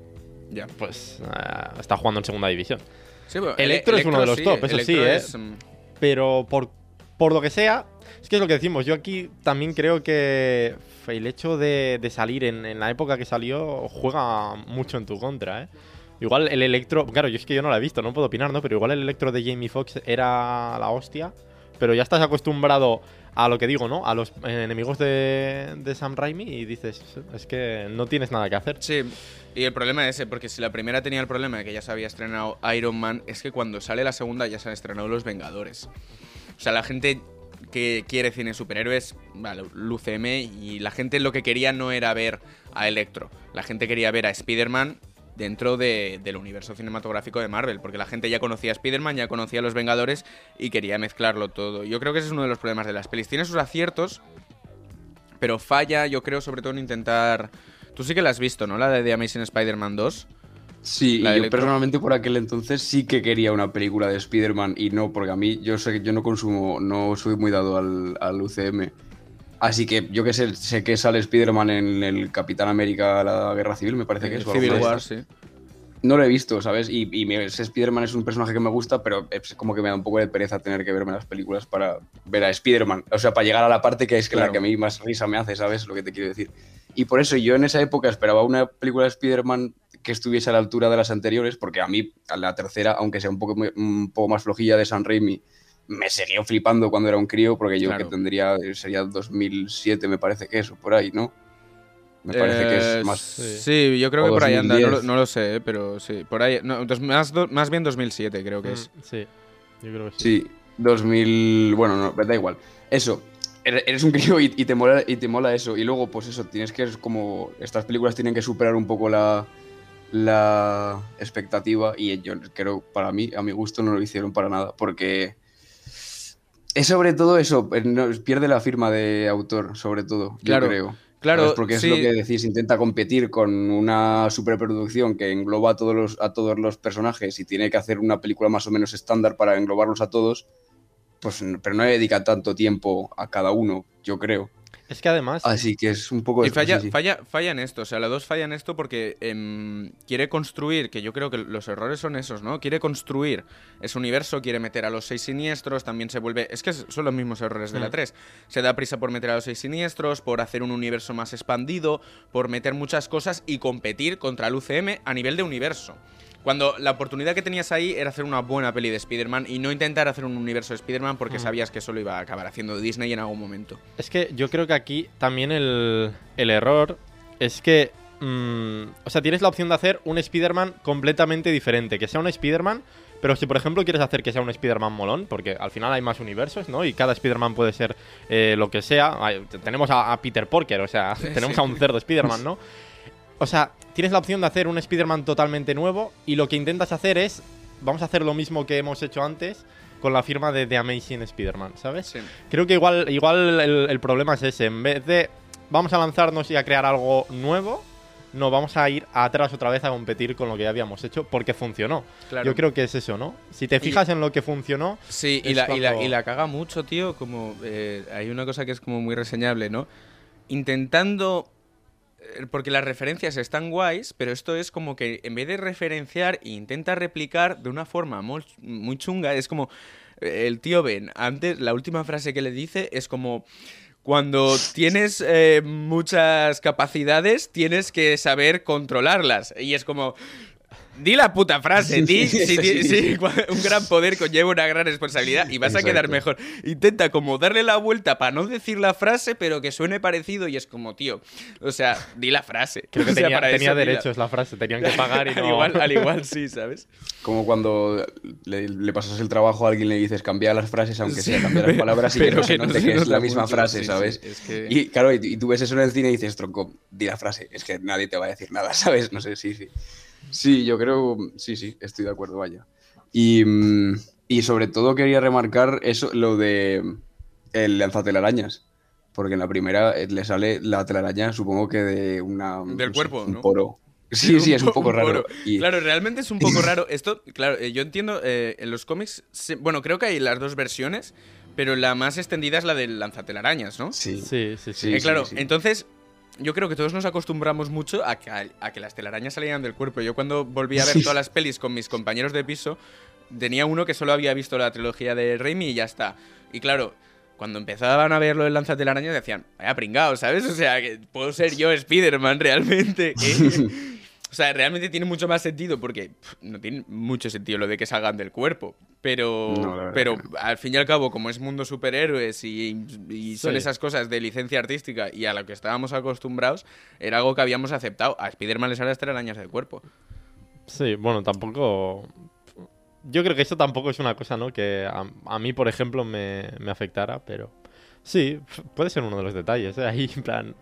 Ya. pues eh, está jugando en segunda división. Sí, Electro es uno de los top, eso sí, ¿eh? es, mm, Pero por, por lo que sea, es que es lo que decimos, yo aquí también creo que el hecho de, de salir en, en la época que salió juega mucho en tu contra, ¿eh? Igual el Electro, claro, yo es que yo no la he visto, no puedo opinar, ¿no? Pero igual el Electro de Jamie Foxx era la hostia, pero ya estás acostumbrado a lo que digo, ¿no? A los enemigos de, de Sam Raimi y dices, es que no tienes nada que hacer. Sí, y el problema es ese, porque si la primera tenía el problema de que ya se había estrenado Iron Man, es que cuando sale la segunda ya se han estrenado Los Vengadores. O sea, la gente que quiere cine superhéroes, vale, el UCM, y la gente lo que quería no era ver a Electro. La gente quería ver a Spider-Man dentro de- del universo cinematográfico de Marvel, porque la gente ya conocía a Spider-Man, ya conocía a los Vengadores y quería mezclarlo todo. Yo creo que ese es uno de los problemas de las pelis. Tiene sus aciertos, pero falla, yo creo, sobre todo en intentar... Tú sí que la has visto, ¿no? La de The Amazing Spider-Man 2. Sí, La y de yo personalmente por aquel entonces sí que quería una película de Spider-Man y no, porque a mí yo sé que yo no consumo, no soy muy dado al, al UCM. Así que yo que sé, sé que sale Spider-Man en el Capitán América, la Guerra Civil, me parece que es. Civil War, sí. No lo he visto, ¿sabes? Y, y Spider-Man es un personaje que me gusta, pero es como que me da un poco de pereza tener que verme las películas para ver a Spider-Man. O sea, para llegar a la parte que es que Claro. la que a mí más risa me hace, ¿sabes? Lo que te quiero decir. Y por eso yo en esa época esperaba una película de Spider-Man que estuviese a la altura de las anteriores, porque a mí, a la tercera, aunque sea un poco, un poco más flojilla de San Raimi, me seguía flipando cuando era un crío, porque yo Claro. que tendría, sería 2007, me parece que eso, por ahí, ¿no? Me parece que Eh, es más... Sí, yo creo que por ahí anda, no lo, 2010. no lo sé, eh, pero sí, por ahí. no, dos- más, do- más bien 2007, creo que es. Mm, Sí, yo creo que sí. Sí, 2000. Bueno, no, da igual. Eso. Eres un crío y, y te mola, y te mola eso. Y luego, pues eso, tienes que. Es como. Estas películas tienen que superar un poco la. La expectativa. Y yo creo, para mí, a mi gusto, no lo hicieron para nada. Porque. Es sobre todo eso. eh, pierde la firma de autor, sobre todo. Claro, yo creo. Claro, ¿Sabes? Porque sí. es lo que decís, intenta competir con una superproducción que engloba a todos, los, a todos los personajes y tiene que hacer una película más o menos estándar para englobarlos a todos, pues, pero no le dedica tanto tiempo a cada uno, yo creo. Es que además, Así que es un poco... Y falla, sí, sí. falla, falla en esto, o sea, la 2 falla en esto porque em, quiere construir, que yo creo que los errores son esos, ¿no? Quiere construir ese universo, quiere meter a los seis siniestros, también se vuelve... Es que son los mismos errores de la Mm. 3. Se da prisa por meter a los seis siniestros, por hacer un universo más expandido, por meter muchas cosas y competir contra el UCM a nivel de universo. Cuando la oportunidad que tenías ahí era hacer una buena peli de Spider-Man y no intentar hacer un universo de Spider-Man porque Mm. sabías que eso lo iba a acabar haciendo Disney en algún momento. Es que yo creo que aquí también el, el error es que mm, o sea, tienes la opción de hacer un Spider-Man completamente diferente, que sea un Spider-Man, pero si por ejemplo quieres hacer que sea un Spider-Man molón, porque al final hay más universos, ¿no? Y cada Spider-Man puede ser eh, lo que sea. Tenemos a, a Peter Porker, o sea, [laughs] tenemos a un cerdo Spider-Man, ¿no? O sea, tienes la opción de hacer un Spider-Man totalmente nuevo y lo que intentas hacer es, vamos a hacer lo mismo que hemos hecho antes con la firma de The Amazing Spider-Man, ¿sabes? Sí. Creo que igual, igual el, el problema es ese. En vez de vamos a lanzarnos y a crear algo nuevo, no, vamos a ir atrás otra vez a competir con lo que ya habíamos hecho porque funcionó. Claro. Yo creo que es eso, ¿no? Si te fijas en lo que funcionó, Sí, y la, y, la, y la caga mucho, tío. Como eh, hay una cosa que es como muy reseñable, ¿no? Intentando. Eh, Porque las referencias están guays, pero esto es como que en vez de referenciar, intenta replicar de una forma muy, muy chunga. Es como. eh, El tío Ben, antes, la última frase que le dice es como. Cuando tienes eh, muchas capacidades, tienes que saber controlarlas. Y es como. Di la puta frase, di. Sí, sí, di- sí, sí, sí. cua- [laughs] un gran poder conlleva una gran responsabilidad y vas a quedar mejor. Intenta como darle la vuelta para no decir la frase, pero que suene parecido y es como, tío. O sea, di la frase. creo que [laughs] O sea, tenía, para tenía eso di la- derechos la frase, tenían que pagar y [laughs] al, no. igual, al igual sí, ¿sabes? Como cuando le, le pasas el trabajo a alguien y le dices cambiar las frases, aunque Sí, sea cambiar las palabras y pero que no no que es la misma mucho, frase, sí, sí, ¿sabes? es que- Y claro, y, y tú ves eso en el cine y dices, tronco, di la frase, es que nadie te va a decir nada, ¿sabes? No sé, sí, sí. Sí, yo creo, sí, sí, estoy de acuerdo, vaya. Y, mm, y sobre todo quería remarcar eso, lo de el lanzatelarañas. Porque en la primera eh, le sale la telaraña, supongo que de una... Del no sé, cuerpo, un ¿no? poro. [laughs] Sí, sí, es un po- poco raro. Y, Claro, realmente es un poco [laughs] raro. Esto, claro, eh, yo entiendo, eh, en los cómics, se- bueno, creo que hay las dos versiones, pero la más extendida es la del lanzatelarañas, ¿no? Sí. Sí, sí, sí. Sí, claro, sí. entonces yo creo que todos nos acostumbramos mucho a que, a que las telarañas salieran del cuerpo. Yo cuando volví a ver todas las pelis con mis compañeros de piso, tenía uno que solo había visto la trilogía de Raimi y ya está. Y claro, cuando empezaban a ver lo del lanzatelarañas decían, vaya pringao, ¿sabes? O sea, que puedo ser yo Spider-Man realmente. que- [laughs] O sea, realmente tiene mucho más sentido porque pff, no tiene mucho sentido lo de que salgan del cuerpo. Pero, No, pero al fin y al cabo, como es mundo superhéroes y, y son Sí. esas cosas de licencia artística y a lo que estábamos acostumbrados, era algo que habíamos aceptado. A Spider-Man le sale las telarañas del cuerpo. Sí, bueno, tampoco. Yo creo que eso tampoco es una cosa, ¿no? Que a, a mí, por ejemplo, me, me afectara, pero. Sí, puede ser uno de los detalles, ¿eh? Ahí, en plan.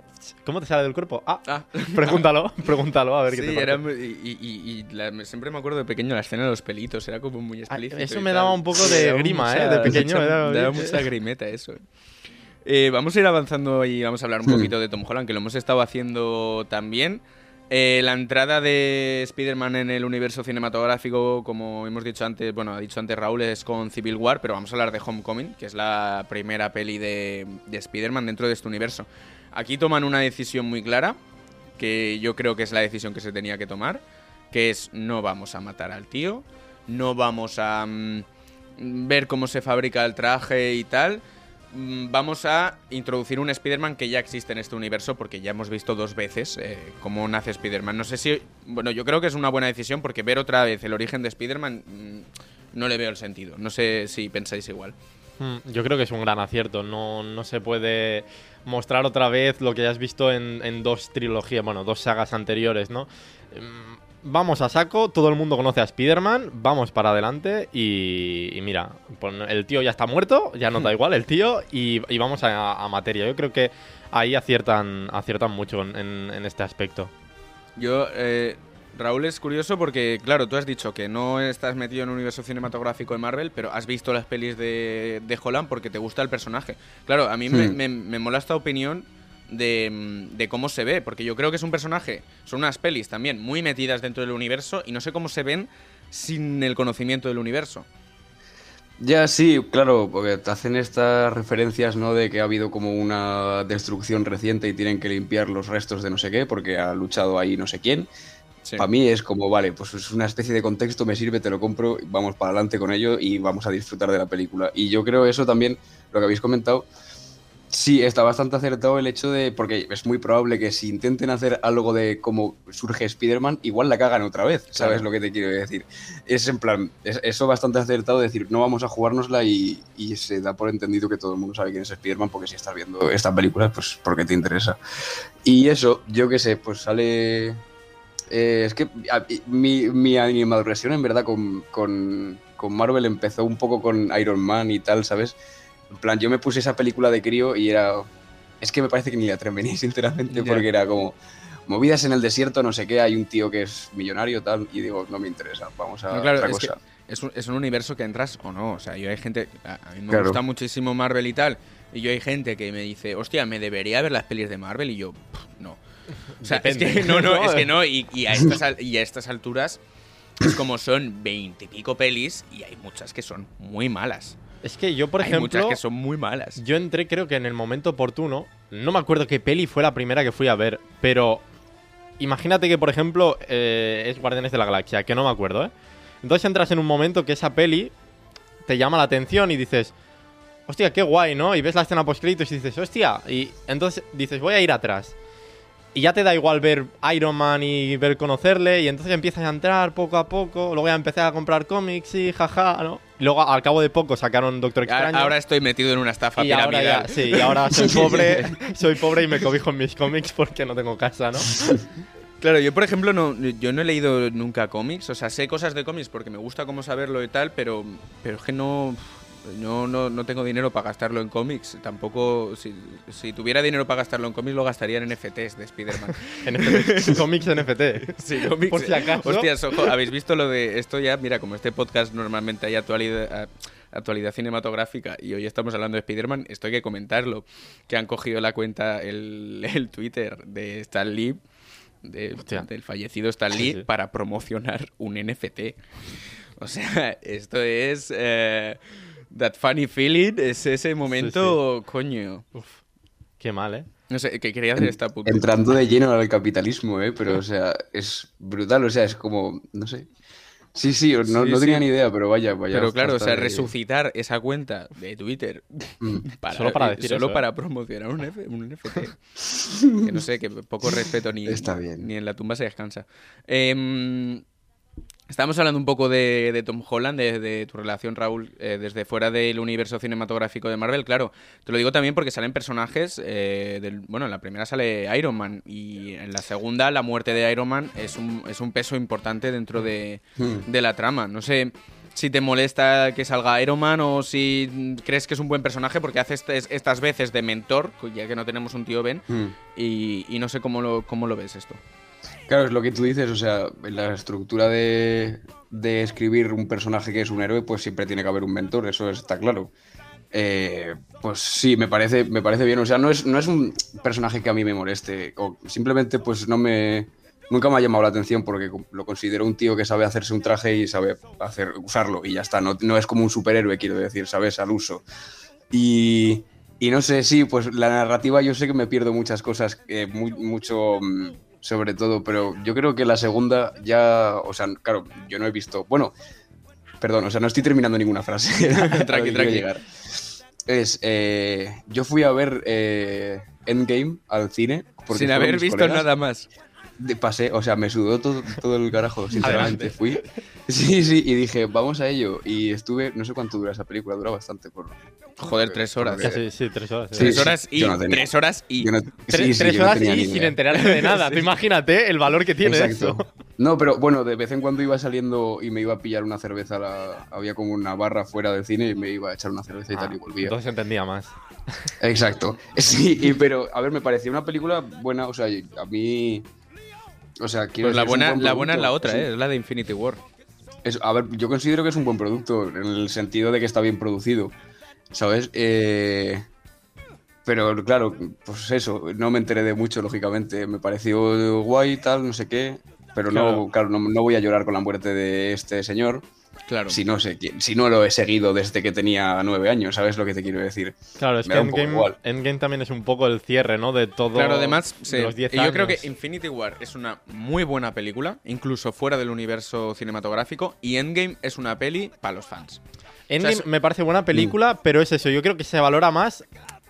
¿Cómo te sale del cuerpo? Ah, Ah, [laughs] pregúntalo, [laughs] pregúntalo, a ver qué sí, te parece. era muy- y, y- y la- me- siempre me acuerdo de pequeño la escena de los pelitos, era como muy Ah, explícito. eso me daba un poco de grima, ¿eh? De pequeño, era- daba [laughs] mucha grimeta eso. eh. Eh, vamos a ir avanzando y vamos a hablar un Hmm. poquito de Tom Holland, que lo hemos estado haciendo también. Eh, la entrada de Spider-Man en el universo cinematográfico, como hemos dicho antes, bueno, ha dicho antes Raúl, es con Civil War, pero vamos a hablar de Homecoming, que es la primera peli de, de Spider-Man dentro de este universo. Aquí toman una decisión muy clara, que yo creo que es la decisión que se tenía que tomar, que es no vamos a matar al tío, no vamos a mm, ver cómo se fabrica el traje y tal. Mm, Vamos a introducir un Spider-Man que ya existe en este universo porque ya hemos visto dos veces eh, cómo nace Spider-Man. No sé si... Bueno, yo creo que es una buena decisión porque ver otra vez el origen de Spider-Man mm, no le veo el sentido. No sé si pensáis igual. Mm, Yo creo que es un gran acierto. No, no se puede mostrar otra vez lo que ya has visto en, en dos trilogías, bueno, dos sagas anteriores, ¿no? Mm, Vamos a saco, todo el mundo conoce a Spider-Man, vamos para adelante y, y mira, el tío ya está muerto, ya no da [laughs] igual el tío y, y vamos a, a materia. Yo creo que ahí aciertan, aciertan mucho en, en- en este aspecto. Yo, eh, Raúl, es curioso porque, claro, tú has dicho que no estás metido en un universo cinematográfico de Marvel, pero has visto las pelis de, de Holland porque te gusta el personaje. Claro, a mí me, me- me mola esta opinión de, de cómo se ve, porque yo creo que es un personaje, son unas pelis también muy metidas dentro del universo y no sé cómo se ven sin el conocimiento del universo. Ya, sí, claro, porque te hacen estas referencias, ¿no? De que ha habido como una destrucción reciente y tienen que limpiar los restos de no sé qué, porque ha luchado ahí no sé quién. Sí. Para mí es como, vale, pues es una especie de contexto, me sirve, te lo compro, vamos para adelante con ello y vamos a disfrutar de la película. Y yo creo eso también, lo que habéis comentado, Sí, está bastante acertado el hecho de. Porque es muy probable que si intenten hacer algo de cómo surge Spider-Man, igual la cagan otra vez. ¿Sabes Claro. lo que te quiero decir? Es en plan. es- eso bastante acertado de decir, no vamos a jugárnosla y, y se da por entendido que todo el mundo sabe quién es Spider-Man, porque si estás viendo esta película, pues porque te interesa. Y eso, yo qué sé, pues sale. Eh, es que a- mi, mi, maduración, en verdad, con, con, con Marvel empezó un poco con Iron Man y tal, ¿sabes? En plan, yo me puse esa película de crío y era. Es que me parece que ni la atrevería, [laughs] sinceramente, porque era como. Movidas en el desierto, no sé qué, hay un tío que es millonario, tal, y digo, no me interesa, vamos a No, claro, otra es cosa. es un, es un universo que entras o no. O sea, yo hay gente. A, a mí me Claro. gusta muchísimo Marvel y tal. Y yo hay gente que me dice, hostia, me debería ver las pelis de Marvel. Y yo, "Pff, no. O sea, es que no, no, es que no. Y, y a [laughs] estas, y a estas alturas, es como son veintipico pelis y hay muchas que son muy malas. Es que yo, por hay muchas ejemplo, que son muy malas. yo entré creo que en el momento oportuno. No me acuerdo qué peli fue la primera que fui a ver, pero imagínate que, por ejemplo, eh, es Guardianes de la Galaxia, que no me acuerdo, ¿eh? Entonces entras en un momento que esa peli te llama la atención y dices, hostia, qué guay, ¿no? Y ves la escena post y dices, hostia, y entonces dices, voy a ir atrás. Y ya te da igual ver Iron Man y ver conocerle, y entonces empiezas a entrar poco a poco, luego ya empecé a comprar cómics y jaja, ¿no? Y luego al cabo de poco sacaron Doctor Extraño. Ahora estoy metido en una estafa y ahora piramidal. ya, sí, y ahora [laughs] soy pobre, [laughs] soy pobre y me cobijo en mis cómics porque no tengo casa, ¿no? [laughs] Claro, yo por ejemplo no, yo no he leído nunca cómics, o sea, sé cosas de cómics porque me gusta cómo saberlo y tal, pero, pero es que no, no, no, no tengo dinero para gastarlo en cómics. Tampoco, si, si tuviera dinero para gastarlo en cómics, lo gastaría en NFTs de Spider-Man. [laughs] [laughs] Cómics NFT. [laughs] Sí, cómics. Por si acaso. Hostias, ojo, ¿habéis visto lo de esto ya? Mira, como este podcast normalmente hay actualidad, actualidad cinematográfica y hoy estamos hablando de Spider-Man, esto hay que comentarlo. Que han cogido la cuenta, el, el Twitter de Stan Lee, de- del fallecido Stan Lee, Sí, sí. para promocionar un NFT. O sea, esto es... eh, that funny feeling, es ese momento, coño. Uf, qué mal, ¿eh? No sé, que quería hacer esta puta. Entrando de lleno al capitalismo, ¿eh? Pero, o sea, es brutal, o sea, es como, no sé. Sí, sí, no, Sí, no sí. tenía ni idea, pero vaya, vaya. Pero claro, o sea, de- resucitar esa cuenta de Twitter Mm. [laughs] Solo para decir solo eso, ¿eh? para promocionar un, F- un NFT. [laughs] que no sé, que poco respeto ni, Está bien. ni en la tumba se descansa. Em, Estábamos hablando un poco de, de Tom Holland, de, de tu relación, Raúl, eh, desde fuera del universo cinematográfico de Marvel. Claro, te lo digo también porque salen personajes. eh, del, bueno, en la primera sale Iron Man y en la segunda la muerte de Iron Man es un, es un peso importante dentro de, Hmm. de la trama. No sé si te molesta que salga Iron Man o si mm, crees que es un buen personaje porque hace estes- estas veces de mentor, ya que no tenemos un tío Ben, Mm. y, y no sé cómo lo, cómo lo ves esto. Claro, es lo que tú dices, o sea, en la estructura de, de escribir un personaje que es un héroe, pues siempre tiene que haber un mentor, eso está claro. Eh, pues sí, me parece, me parece bien, o sea, no es, no es un personaje que a mí me moleste, o simplemente pues no me... Nunca me ha llamado la atención porque lo considero un tío que sabe hacerse un traje y sabe hacer, usarlo y ya está, no, no es como un superhéroe, quiero decir, ¿sabes? Al uso. Y, y no sé, sí, pues la narrativa yo sé que me pierdo muchas cosas, eh, muy- mucho mm, sobre todo, pero yo creo que la segunda ya, o sea, claro, yo no he visto, bueno, perdón, o sea, no estoy terminando ninguna frase. [laughs] Tranqui, tranqui. llegar. Es, eh, yo fui a ver eh, Endgame al cine. porque Sin haber visto colegas. nada más. De- pasé, o sea, me sudó todo, todo el carajo, [laughs] sinceramente. Adelante. Fui. Sí, sí, y dije, vamos a ello. Y estuve, no sé cuánto dura esa película, dura bastante. Por, Joder, tres horas. Sí, sí, tres horas. sí. Tres horas y. yo no tenía. Tres horas y. No- Tres, sí, sí, tres yo no horas y sin idea. enterarte de [laughs] nada. Tú imagínate el valor que tiene Exacto. eso. No, pero bueno, de vez en cuando iba saliendo y me iba a pillar una cerveza. la- Había como una barra fuera del cine y me iba a echar una cerveza y Ah, tal y volvía. entonces entendía más. Exacto. [laughs] Sí, y- pero a ver, me parecía una película buena. O sea, a mí. O sea, Pues la buena, buen la buena es la otra, ¿eh? Es la de Infinity War. es- a ver, yo considero que es un buen producto en el sentido de que está bien producido. ¿Sabes? Eh, pero claro, pues eso, no me enteré de mucho, lógicamente. Me pareció guay, tal, no sé qué. Pero no, Claro. claro, no, no voy a llorar con la muerte de este señor. Claro. Si no sé quién, si no lo he seguido desde que tenía nueve años, ¿sabes lo que te quiero decir? Claro, es Me que Endgame, igual. Endgame también es un poco el cierre, ¿no? De todo. Claro, además, sí, los 10 y yo creo que. Infinity War es una muy buena película, incluso fuera del universo cinematográfico, y Endgame es una peli para los fans. Endgame o sea, es- me parece buena película, pero es eso. Yo creo que se valora más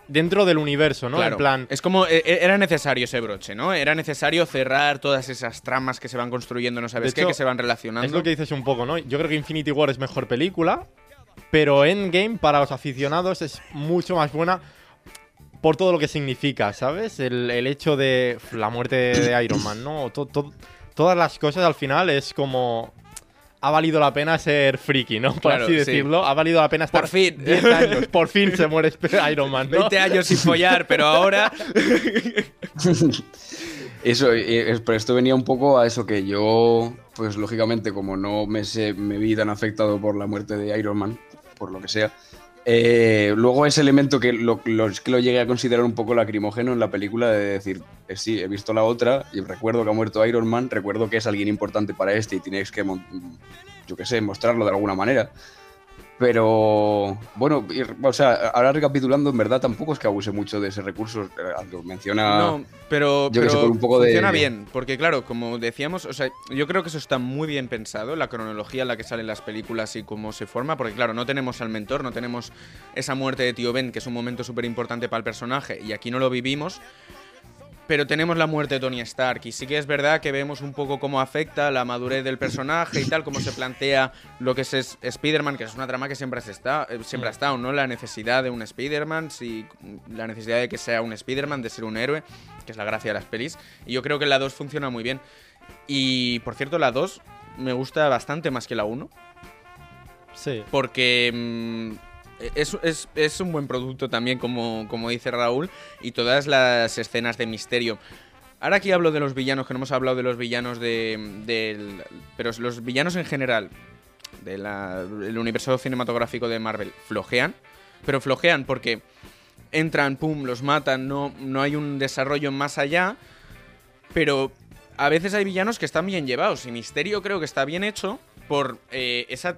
dentro del universo, ¿no? Claro, En plan, Es como, e- e- era necesario ese broche, ¿no? Era necesario cerrar todas esas tramas que se van construyendo, no sabes De qué, hecho, que se van relacionando. es lo que dices un poco, ¿no? Yo creo que Infinity War es mejor película, pero Endgame para los aficionados es mucho más buena por todo lo que significa, ¿sabes? El, el hecho de la muerte de Iron Man, ¿no? To- to- todas las cosas al final es como... Ha valido la pena ser friki, ¿no? Por Claro, así sí. decirlo. Ha valido la pena estar Por fin. 10 años. Por fin se muere [laughs] Iron Man, ¿no? 20 años sin follar, pero ahora... [laughs] Eso, eh, es- pero esto venía un poco a eso que yo, pues lógicamente, como no me, sé- me vi tan afectado por la muerte de Iron Man, por lo que sea, eh, luego ese elemento que lo, que lo llegué a considerar un poco lacrimógeno en la película de decir, eh, sí, he visto la otra y recuerdo que ha muerto Iron Man, recuerdo que es alguien importante para este y tienes que, yo qué sé, mostrarlo de alguna manera. Pero bueno, o sea, ahora recapitulando, en verdad tampoco es que abuse mucho de ese recurso. eh, Lo menciona. No, pero, yo sé, pero por un poco de- funciona bien, porque claro, como decíamos, o sea, yo creo que eso está muy bien pensado, la cronología en la que salen las películas y cómo se forma, porque claro, no tenemos al mentor, no tenemos esa muerte de tío Ben, que es un momento súper importante para el personaje, y aquí no lo vivimos, pero tenemos la muerte de Tony Stark, y sí que es verdad que vemos un poco cómo afecta la madurez del personaje y tal, cómo se plantea lo que es, Spider-Man, que es una trama que siempre, se está, eh, siempre ha estado, ¿no? La necesidad de un Spider-Man, sí, la necesidad de que sea un Spider-Man, de ser un héroe, que es la gracia de las pelis. Y yo creo que la 2 funciona muy bien. Y, por cierto, la 2 me gusta bastante más que la 1, Sí. porque mm, es, es- es un buen producto también, como, como dice Raúl, y todas las escenas de misterio. Ahora aquí hablo de los villanos, que no hemos hablado de los villanos de. Pero los villanos en general del universo cinematográfico de Marvel flojean, pero flojean porque entran, pum, los matan, no, no hay un desarrollo más allá, pero a veces hay villanos que están bien llevados y Misterio creo que está bien hecho por eh, esa,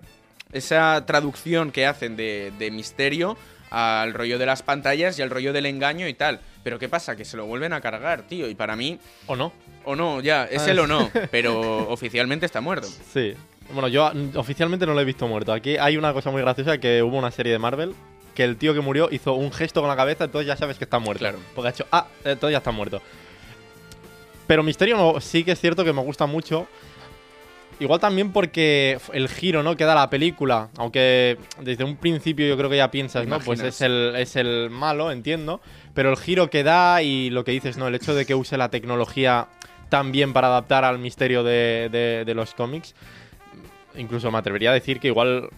esa traducción que hacen de, de Misterio al rollo de las pantallas y al rollo del engaño y tal. Pero ¿qué pasa? Que se lo vuelven a cargar, tío. Y para mí, ¿O no? o no, ya, es Ah, el o no, [laughs] pero oficialmente está muerto. Sí. Bueno, yo oficialmente no lo he visto muerto. Aquí hay una cosa muy graciosa que hubo una serie de Marvel que el tío que murió hizo un gesto con la cabeza, entonces ya sabes que está muerto. Claro. Porque ha hecho, ah, entonces ya está muerto. Pero Misterio no- sí que es cierto que me gusta mucho. Igual también porque el giro, ¿no? Que da la película. Aunque desde un principio yo creo que ya piensas, ¿no? Pues es el, es el malo, entiendo. Pero el giro que da y lo que dices, ¿no? El hecho de que use la tecnología también para adaptar al misterio de, de- de los cómics. Incluso me atrevería a decir que igual,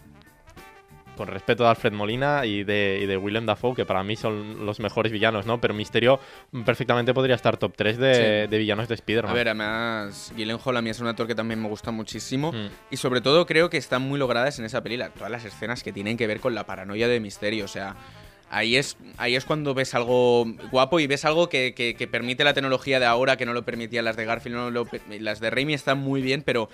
con respeto a Alfred Molina y de, y de Willem Dafoe, que para mí son los mejores villanos, ¿no? Pero Misterio perfectamente podría estar top 3 de, Sí. de villanos de Spider-Man. A ver, además, Gyllenhaal a mí es un actor que también me gusta muchísimo. Mm. Y sobre todo creo que están muy logradas en esa película. Todas las escenas que tienen que ver con la paranoia de misterio. O sea, ahí es, ahí es cuando ves algo guapo y ves algo que, que- que permite la tecnología de ahora, que no lo permitían las de Garfield. No lo las de Raimi están muy bien, pero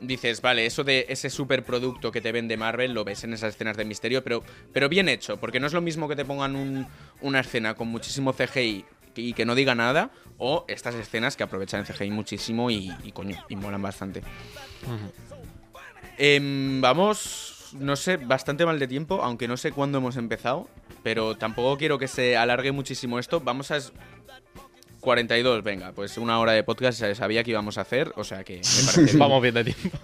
dices, vale, eso de ese superproducto que te vende Marvel lo ves en esas escenas de misterio, pero, pero bien hecho. Porque no es lo mismo que te pongan un- una escena con muchísimo CGI y que no diga nada, o estas escenas que aprovechan el CGI muchísimo y, y coño, y molan bastante. Em, vamos, no sé, bastante mal de tiempo, aunque no sé cuándo hemos empezado, pero tampoco quiero que se alargue muchísimo esto. Vamos a... es- 42, venga, pues una hora de podcast sabía que íbamos a hacer, o sea que me [laughs] parece bien. Vamos bien de tiempo.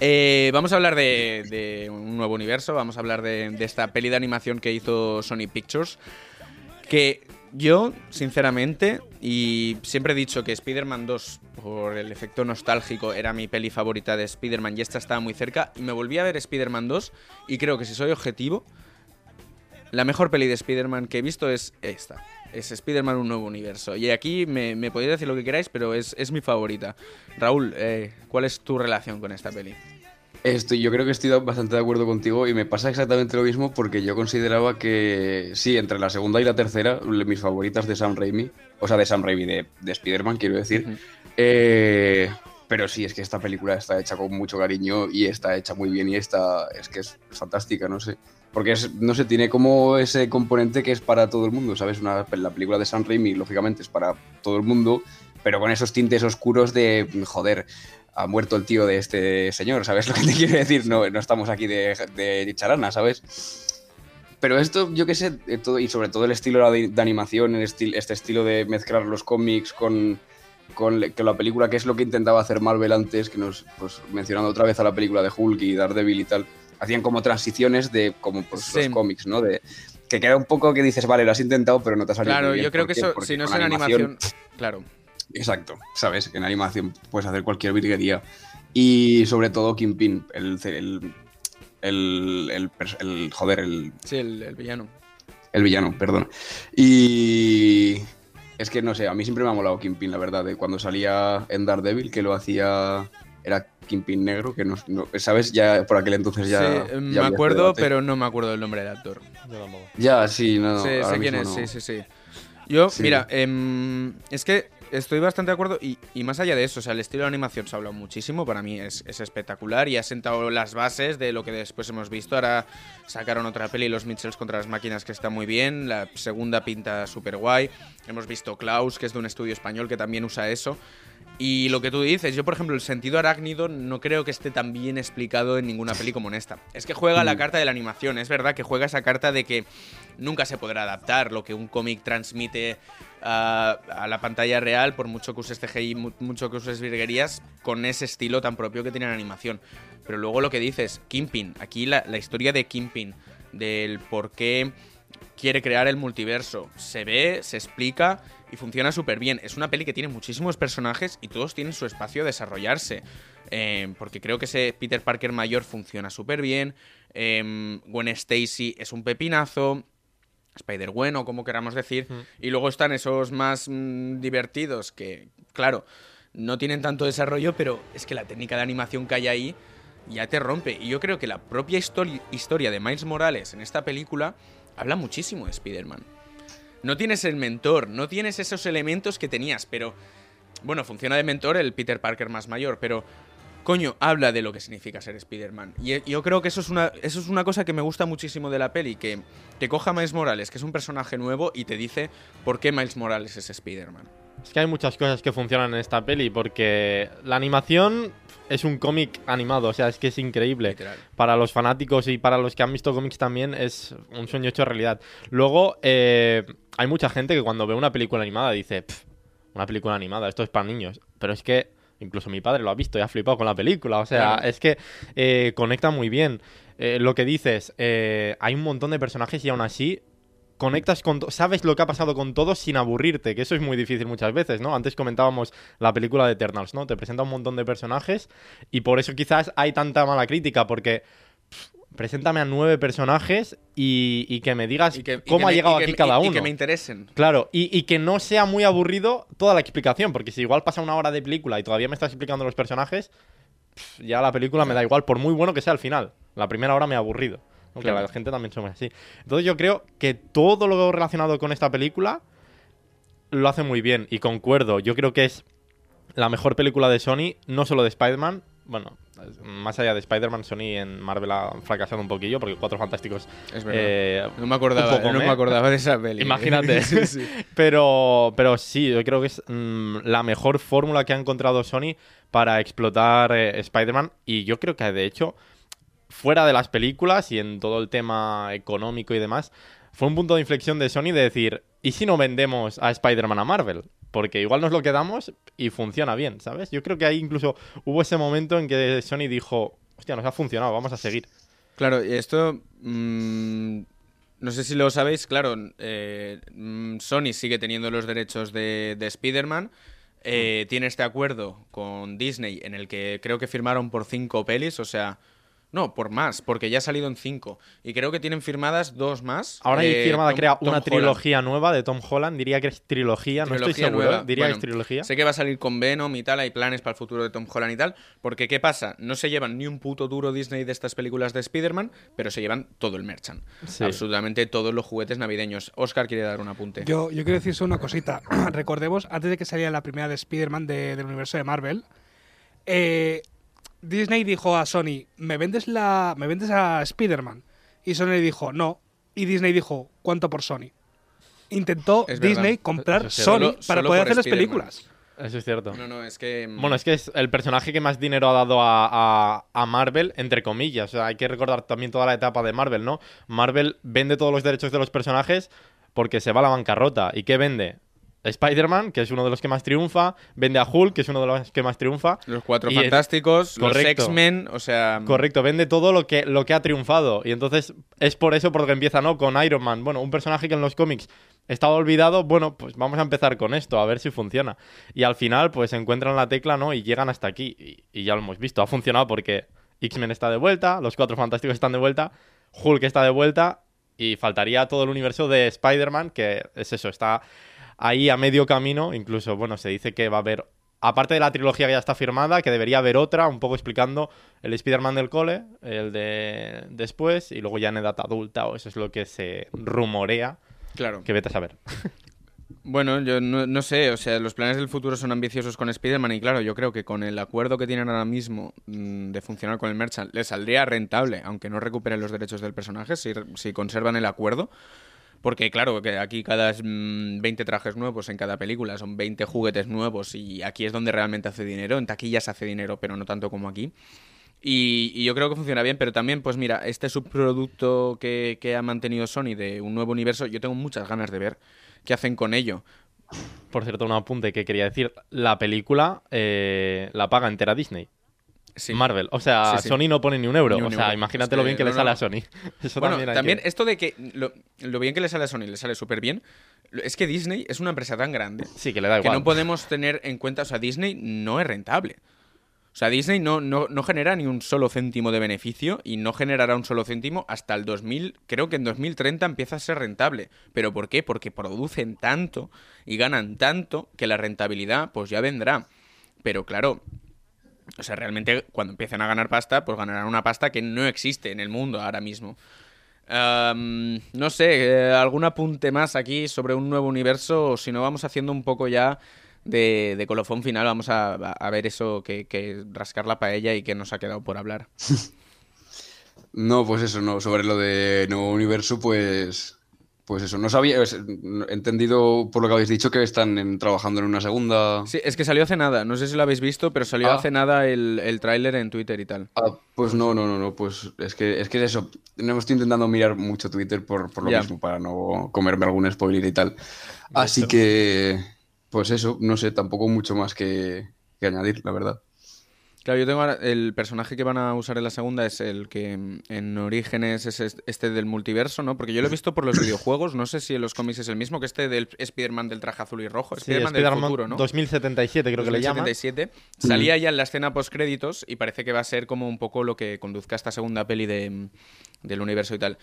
Eh, vamos a hablar de, de un nuevo universo, vamos a hablar de, de esta peli de animación que hizo Sony Pictures, que yo, sinceramente, y siempre he dicho que Spider-Man 2, por el efecto nostálgico, era mi peli favorita de Spider-Man y esta estaba muy cerca, y me volví a ver Spider-Man 2 y creo que si soy objetivo, la mejor peli de Spider-Man que he visto es esta. Es Spider-Man un nuevo universo. Y aquí me, me podéis decir lo que queráis, pero es, es mi favorita. Raúl, eh, ¿cuál es tu relación con esta peli? Estoy, yo creo que estoy bastante de acuerdo contigo y me pasa exactamente lo mismo porque yo consideraba que sí, entre la segunda y la tercera, mis favoritas de Sam Raimi, o sea, de Sam Raimi, de, de Spider-Man, quiero decir. Eh, pero sí, es que esta película está hecha con mucho cariño y está hecha muy bien y está, es que es fantástica, no sé. Porque no sé, tiene como ese componente que es para todo el mundo, ¿sabes? Una, la película de Sam Raimi, lógicamente, es para todo el mundo, pero con esos tintes oscuros de, joder, ha muerto el tío de este señor, ¿sabes [laughs] lo que te quiero decir? No, no estamos aquí de, de charana, ¿sabes? Pero esto, yo qué sé, todo, y sobre todo el estilo de, de animación, el estil- este estilo de mezclar los cómics con, con la película, que es lo que intentaba hacer Marvel antes, que nos, pues mencionando otra vez a la película de Hulk y Daredevil y tal, hacían como transiciones de como pues, Sí. los cómics, ¿no? De, que queda un poco que dices, vale, lo has intentado, pero no te ha salido Claro, muy bien. yo creo ¿Por que qué? eso, Porque si no es en animación, claro. Exacto, ¿sabes? Que en animación puedes hacer cualquier virguería. Y sobre todo Kingpin, el, el, el, el, el- joder, el, Sí, el, el villano. el villano, perdón. Y es que no sé, a mí siempre me ha molado Kingpin, la verdad, de cuando salía en Daredevil, que lo hacía, era Kingpin negro, que no, no- ¿sabes? Ya por aquel entonces ya... sí, ya me este acuerdo, pero no me acuerdo del nombre del actor. Yo. Ya, sí, no, sí, ahora sé quién es, mismo sí, no. sí, sí. Yo, Sí. mira, em, es que estoy bastante de acuerdo y, y más allá de eso, o sea, el estilo de animación se ha hablado muchísimo, para mí es, es espectacular y ha sentado las bases de lo que después hemos visto. Ahora sacaron otra peli, Los Mitchells contra las máquinas, que está muy bien, la segunda pinta súper guay. Hemos visto Klaus, que es de un estudio español que también usa eso. Y lo que tú dices, yo por ejemplo, el sentido arácnido no creo que esté tan bien explicado en ninguna peli como en esta. Es que juega la carta de la animación, es verdad que juega esa carta de que nunca se podrá adaptar lo que un cómic transmite a, a la pantalla real, por mucho que uses CGI, mu- mucho que uses virguerías, con ese estilo tan propio que tiene la animación. Pero luego lo que dices, Kingpin, aquí la, la historia de Kingpin, del por qué quiere crear el multiverso, se ve, se explica y funciona súper bien. Es una peli que tiene muchísimos personajes y todos tienen su espacio a desarrollarse. Eh, porque creo que ese Peter Parker mayor funciona súper bien. eh, Gwen Stacy es un pepinazo. Spider-Gwen o como queramos decir. Y luego están esos más mm, divertidos que, claro, no tienen tanto desarrollo, pero es que la técnica de animación que hay ahí ya te rompe. Y yo creo que la propia histori- historia de Miles Morales en esta película habla muchísimo de Spider-Man. No tienes el mentor, no tienes esos elementos que tenías, pero... Bueno, funciona de mentor el Peter Parker más mayor, pero... Coño, habla de lo que significa ser Spider-Man. Y eh, yo creo que eso es, una, eso es una cosa que me gusta muchísimo de la peli, que, que coja Miles Morales, que es un personaje nuevo, y te dice por qué Miles Morales es Spider-Man. Es que hay muchas cosas que funcionan en esta peli porque la animación es un cómic animado, o sea, es que es increíble. Literal. Para los fanáticos y para los que han visto cómics también es un sueño hecho realidad. Luego, eh, hay mucha gente que cuando ve una película animada dice, "Pff, una película animada, esto es para niños. Pero es que incluso mi padre lo ha visto y ha flipado con la película. O sea, Claro. es que eh, conecta muy bien. Eh, lo que dices, hay un montón de personajes y aún así conectas con... Sabes lo que ha pasado con todos sin aburrirte, que eso es muy difícil muchas veces, ¿no? Antes comentábamos la película de Eternals, ¿no? Te presenta un montón de personajes y por eso quizás hay tanta mala crítica, porque... pff, Preséntame a nueve personajes y, y que me digas Y que- y cómo que ha me- llegado que- aquí cada uno. Y que me interesen. Claro, y, y que no sea muy aburrido toda la explicación, porque si igual pasa una hora de película y todavía me estás explicando los personajes, pff, ya la película me da igual, por muy bueno que sea al final. La primera hora me ha aburrido. Aunque Claro. la gente también somos así. Entonces yo creo que todo lo relacionado con esta película lo hace muy bien y concuerdo. Yo creo que es la mejor película de Sony, no solo de Spider-Man. Bueno, más allá de Spider-Man, Sony en Marvel ha fracasado un poquillo porque Cuatro Fantásticos Es verdad. eh, no me acordaba, poco no me- me acordaba de esa peli. Imagínate. [laughs] Sí, sí. [laughs] Pero, pero sí, yo creo que es mm, la mejor fórmula que ha encontrado Sony para explotar eh, Spider-Man. Y yo creo que, de hecho, fuera de las películas y en todo el tema económico y demás, fue un punto de inflexión de Sony de decir, ¿y si no vendemos a Spider-Man a Marvel? Porque igual nos lo quedamos y funciona bien, ¿sabes? Yo creo que ahí incluso hubo ese momento en que Sony dijo, hostia, nos ha funcionado, vamos a seguir. Claro, y esto. mm, no sé si lo sabéis, claro. eh, mm, Sony sigue teniendo los derechos de, de Spider-Man. eh, tiene este acuerdo con Disney en el que creo que firmaron por cinco pelis, o sea. No, por más, porque ya ha salido en cinco. Y creo que tienen firmadas dos más. Ahora hay eh, firmada, Tom- crea Tom una Holland. trilogía nueva de Tom Holland. Diría que es trilogía, no estoy Trilogía seguro. nueva. Diría que es trilogía. Sé que va a salir con Venom y tal, hay planes para el futuro de Tom Holland y tal. Porque, ¿qué pasa? No se llevan ni un puto duro Disney de estas películas de Spider-Man, pero se llevan todo el merchant. Sí. Absolutamente todos los juguetes navideños. Oscar quiere dar un apunte. Yo, yo quiero decir solo una cosita. [clears throat] Recordemos, antes de que saliera la primera de Spider-Man de- del universo de Marvel, eh, Disney dijo a Sony, ¿me vendes, la, ¿me vendes a Spider-Man? Y Sony dijo, no. Y Disney dijo, ¿cuánto por Sony? Intentó Es verdad. Disney comprar Sony solo- para solo poder hacer las películas. Eso es cierto. No, no, es que... mm, Bueno, es que es el personaje que más dinero ha dado a, a- a Marvel, entre comillas. O sea, hay que recordar también toda la etapa de Marvel, ¿no? Marvel vende todos los derechos de los personajes porque se va a la bancarrota. ¿Y qué vende? Spider-Man, que es uno de los que más triunfa, vende a Hulk, que es uno de los que más triunfa. Los Cuatro es- Fantásticos, los. X-Men, o sea... Correcto, vende todo lo que, lo que ha triunfado. Y entonces es por eso por lo que empieza, ¿no? Con Iron Man. Bueno, un personaje que en los cómics estaba olvidado. Bueno, pues vamos a empezar con esto, a ver si funciona. Y al final, pues encuentran la tecla, ¿no? Y llegan hasta aquí. Y, y ya lo hemos visto. Ha funcionado porque X-Men está de vuelta, los Cuatro Fantásticos están de vuelta, Hulk está de vuelta. Y faltaría todo el universo de Spider-Man, que es eso, está ahí a medio camino. Incluso, bueno, se dice que va a haber aparte de la trilogía que ya está firmada, que debería haber otra, un poco explicando el Spider-Man del cole, el de después, y luego ya en edad adulta, o eso es lo que se rumorea, Claro. que vete a saber. Bueno, yo no, no sé, o sea, los planes del futuro son ambiciosos con Spider-Man y claro, yo creo que con el acuerdo que tienen ahora mismo mm, de funcionar con el merchant, le saldría rentable, aunque no recuperen los derechos del personaje, si, si conservan el acuerdo. Porque claro, que aquí cada mm, 20 trajes nuevos en cada película, son 20 juguetes nuevos y aquí es donde realmente hace dinero, en taquillas hace dinero, pero no tanto como aquí. Y, y yo creo que funciona bien, pero también, pues mira, este subproducto que, que ha mantenido Sony de un nuevo universo, yo tengo muchas ganas de ver qué hacen con ello. Por cierto, un apunte que quería decir, la película eh, la paga entera Disney. Sí. Marvel. O sea, Sí, sí. Sony no pone ni un euro. Ni un o sea, euro. imagínate Es lo que bien que le sale no. a Sony. [laughs] Eso Bueno, también, que- esto de que lo, lo bien que le sale a Sony le sale súper bien, es que Disney es una empresa tan grande Sí, que le da que igual. no podemos tener en cuenta, o sea, Disney no es rentable. O sea, Disney no, no, no genera ni un solo céntimo de beneficio y no generará un solo céntimo hasta el 2000, creo que en 2030 empieza a ser rentable. ¿Pero por qué? Porque producen tanto y ganan tanto que la rentabilidad pues ya vendrá. Pero claro, o sea, realmente cuando empiecen a ganar pasta, pues ganarán una pasta que no existe en el mundo ahora mismo. No sé, eh, algún apunte más aquí sobre un nuevo universo, o si no vamos haciendo un poco ya de, colofón final, vamos a, a ver eso, que, que rascar la paella y que nos ha quedado por hablar. [laughs] No, pues eso, no. Sobre lo de nuevo universo, pues. Pues eso, no sabía. es- He entendido por lo que habéis dicho que están en- trabajando en una segunda. Sí, es que salió hace nada, no sé si lo habéis visto, pero salió Ah. hace nada el, el tráiler en Twitter y tal. Ah, pues no, no, no, no. Pues es que es que eso. No estoy intentando mirar mucho Twitter por, por lo mismo, para no comerme algún spoiler y tal. Así que. Pues eso, no sé, tampoco mucho más que, que añadir, la verdad. Claro, yo tengo ahora- el personaje que van a usar en la segunda es el que mm, en Orígenes es est- este del multiverso, ¿no? Porque yo lo he visto por los [clears throat] videojuegos, no sé si en los cómics es el mismo que este del Spider-Man del traje azul y rojo, Sí, Spider-Man del futuro, ¿no? 2077 creo que le llaman. 2077. Salía ya en la escena post-créditos y parece que va a ser como un poco lo que conduzca a esta segunda peli de, del universo y tal.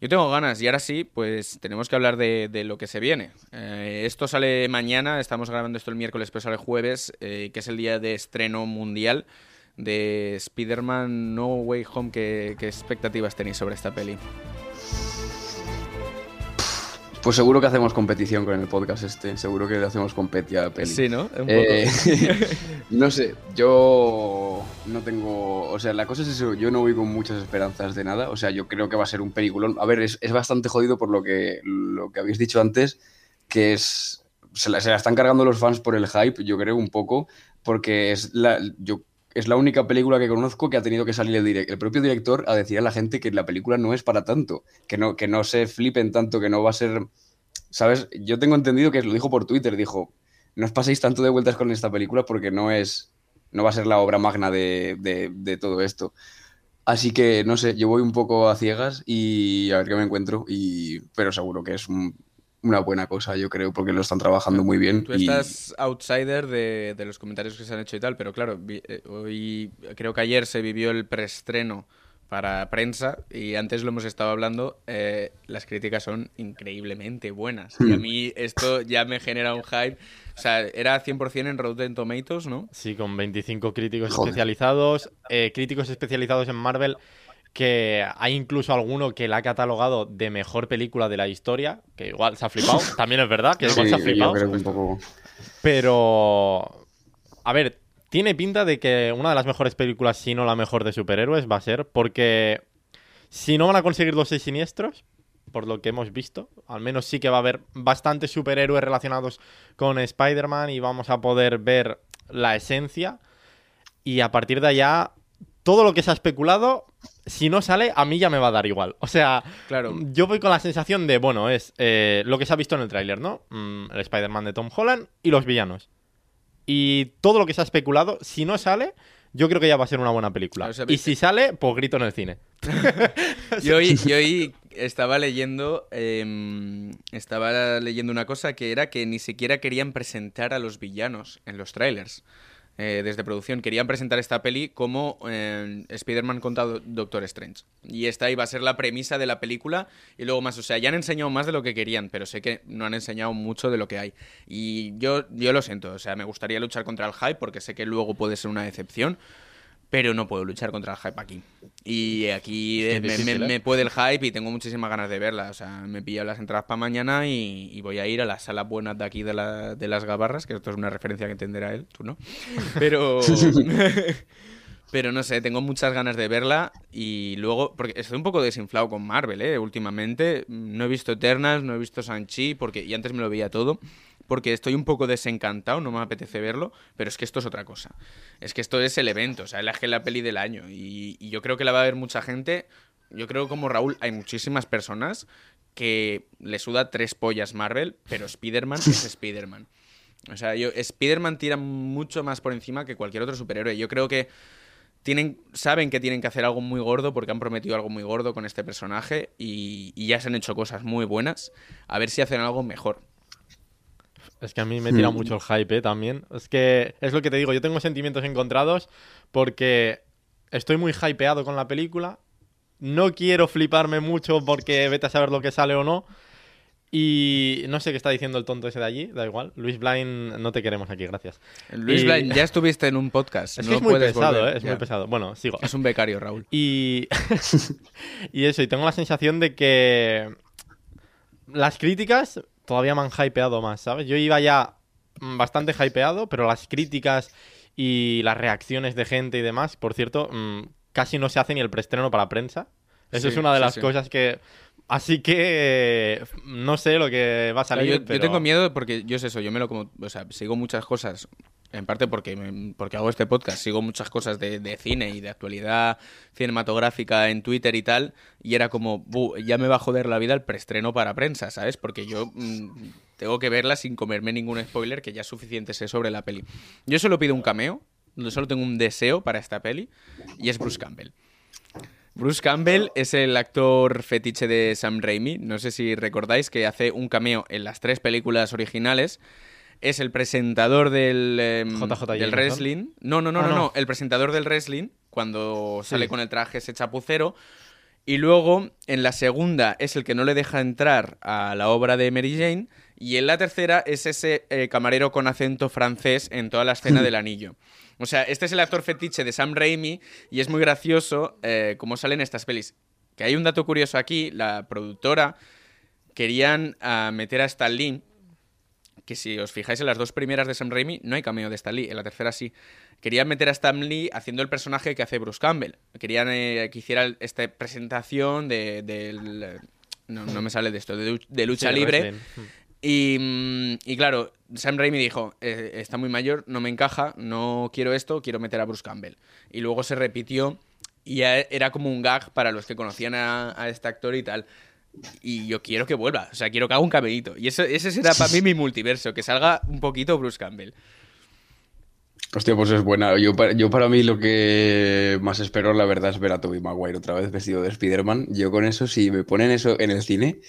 Yo tengo ganas y ahora sí, pues tenemos que hablar de, de lo que se viene. Eh, esto sale mañana, estamos grabando esto el miércoles, pero sale jueves, eh, que es el día de estreno mundial de Spider-Man No Way Home. ¿Qué, qué expectativas tenéis sobre esta peli? Pues seguro que hacemos competición con el podcast este. Seguro que le hacemos competia a peli. Sí, ¿no? Un poco. Eh, [laughs] no sé, yo no tengo. O sea, la cosa es eso, yo no voy con muchas esperanzas de nada. O sea, yo creo que va a ser un peliculón. A ver, es, es bastante jodido por lo que, lo que habéis dicho antes, que es. Se la, se la están cargando los fans por el hype, yo creo, un poco, porque es la, yo, es la única película que conozco que ha tenido que salir el, propio director a decir a la gente que la película no es para tanto, que no, que no se flipen tanto, que no va a ser. ¿Sabes? Yo tengo entendido que lo dijo por Twitter, dijo, no os paséis tanto de vueltas con esta película porque no es, no va a ser la obra magna de, de- de todo esto. Así que, no sé, yo voy un poco a ciegas y a ver qué me encuentro, y, pero seguro que es un- una buena cosa, yo creo, porque lo están trabajando muy bien. Tú y- estás outsider de, de los comentarios que se han hecho y tal, pero claro, vi- eh, hoy creo que ayer se vivió el preestreno para prensa y antes lo hemos estado hablando, eh, las críticas son increíblemente buenas. Y a mí esto ya me genera un hype. O sea, era 100% en Rotten Tomatoes, ¿no? Sí, con 25 críticos Joder. especializados. eh, críticos especializados en Marvel. Que hay incluso alguno que la ha catalogado de mejor película de la historia. Que igual se ha flipado. [laughs] También es verdad que igual Sí, se ha yo flipado. creo que un poco... Pero. A ver, tiene pinta de que una de las mejores películas, si no la mejor de superhéroes, va a ser. Porque. Si no van a conseguir los seis siniestros. por lo que hemos visto. Al menos sí que va a haber bastantes superhéroes relacionados con Spider-Man y vamos a poder ver la esencia. Y a partir de allá, todo lo que se ha especulado, si no sale, a mí ya me va a dar igual. O sea, Claro. yo voy con la sensación de, bueno, es eh, lo que se ha visto en el tráiler, ¿no? Mm, el Spider-Man de Tom Holland y los villanos. Y todo lo que se ha especulado, si no sale, yo creo que ya va a ser una buena película. O sea, y si sale, pues grito en el cine. [laughs] Yo hoy, yo hoy estaba leyendo em, estaba leyendo una cosa que era que ni siquiera querían presentar a los villanos en los trailers. Eh, desde producción querían presentar esta peli como eh, Spider-Man contra Do- Doctor Strange. Y esta iba a ser la premisa de la película y luego más. O sea, ya han enseñado más de lo que querían, pero sé que no han enseñado mucho de lo que hay. Y yo, yo lo siento, o sea, me gustaría luchar contra el hype porque sé que luego puede ser una decepción pero no puedo luchar contra el hype aquí. Y aquí Es que es me, difícil, me- ¿eh? me puede el hype y tengo muchísimas ganas de verla. O sea, me he pillado las entradas para mañana y, y voy a ir a las salas buenas de aquí de, la- de las gabarras, que esto es una referencia que entenderá él, tú no. [laughs] Pero... [laughs] Pero no sé, tengo muchas ganas de verla y luego, porque estoy un poco desinflado con Marvel, ¿eh? Últimamente no he visto Eternals, no he visto Sanchi, porque y antes me lo veía todo, porque estoy un poco desencantado, no me apetece verlo, pero es que esto es otra cosa. Es que esto es el evento, o sea, es la peli del año y, y yo creo que la va a ver mucha gente. Yo creo como Raúl, hay muchísimas personas que le suda tres pollas Marvel, pero Spider-Man es [laughs] Spider-Man. O sea, yo, Spider-Man tira mucho más por encima que cualquier otro superhéroe. Yo creo que tienen, saben que tienen que hacer algo muy gordo porque han prometido algo muy gordo con este personaje y, y ya se han hecho cosas muy buenas. A ver si hacen algo mejor. Es que a mí me tira Mm. mucho el hype, ¿eh? También. Es que es lo que te digo, yo tengo sentimientos encontrados porque estoy muy hypeado con la película. No quiero fliparme mucho porque vete a saber lo que sale o no. Y no sé qué está diciendo el tonto ese de allí, da igual. Luis Blind, no te queremos aquí, gracias. Luis Y- Blind, ya [laughs] estuviste en un podcast. Es no que es muy pesado, volver. ¿eh? Es Ya. muy pesado. Bueno, sigo. Es un becario, Raúl. Y, [laughs] y eso, y tengo la sensación de que las críticas todavía me han hypeado más, ¿sabes? Yo iba ya bastante hypeado, pero las críticas y las reacciones de gente y demás, por cierto, mm, casi no se hace ni el preestreno para prensa. Eso Sí, es una de sí, las sí. cosas que... Así que no sé lo que va a salir, yo, yo pero- tengo miedo porque yo es eso, yo me lo como, o sea, sigo muchas cosas, en parte porque, me- porque hago este podcast, sigo muchas cosas de, de cine y de actualidad cinematográfica en Twitter y tal, y era como, "Bu, ya me va a joder la vida el preestreno para prensa, ¿sabes? Porque yo mm, tengo que verla sin comerme ningún spoiler, que ya suficiente sé sobre la peli. Yo solo pido un cameo, solo tengo un deseo para esta peli, y es Bruce Campbell. Bruce Campbell es el actor fetiche de Sam Raimi. No sé si recordáis que hace un cameo en las tres películas originales. Es el presentador del, em, JJ del Jameson. wrestling. No, no, no, Ah, no, no. no. El presentador del wrestling, cuando Sí. sale con el traje ese chapucero. Y luego, en la segunda, es el que no le deja entrar a la obra de Mary Jane. Y en la tercera es ese eh, camarero con acento francés en toda la escena del anillo. O sea, este es el actor fetiche de Sam Raimi y es muy gracioso eh, cómo salen estas pelis. Que hay un dato curioso aquí, la productora querían ah, meter a Stan Lee, que si os fijáis en las dos primeras de Sam Raimi no hay cameo de Stan Lee, en la tercera sí. Querían meter a Stan Lee haciendo el personaje que hace Bruce Campbell. Querían eh, que hiciera esta presentación de, No, no me sale de esto, de, lu- de lucha Sí, libre. wrestling. Mm. Y, claro, Sam Raimi dijo, "Eh, está muy mayor, no me encaja, no quiero esto, quiero meter a Bruce Campbell. Y luego se repitió y ya era como un gag para los que conocían a, este actor y tal. Y yo quiero que vuelva, o sea, quiero que haga un caminito. Y eso, ese será para mí mi multiverso, que salga un poquito Bruce Campbell. Hostia, pues es buena. Yo, yo para mí lo que más espero, la verdad, es ver a Tobey Maguire otra vez vestido de Spider-Man. Yo con eso, si me ponen eso en el cine,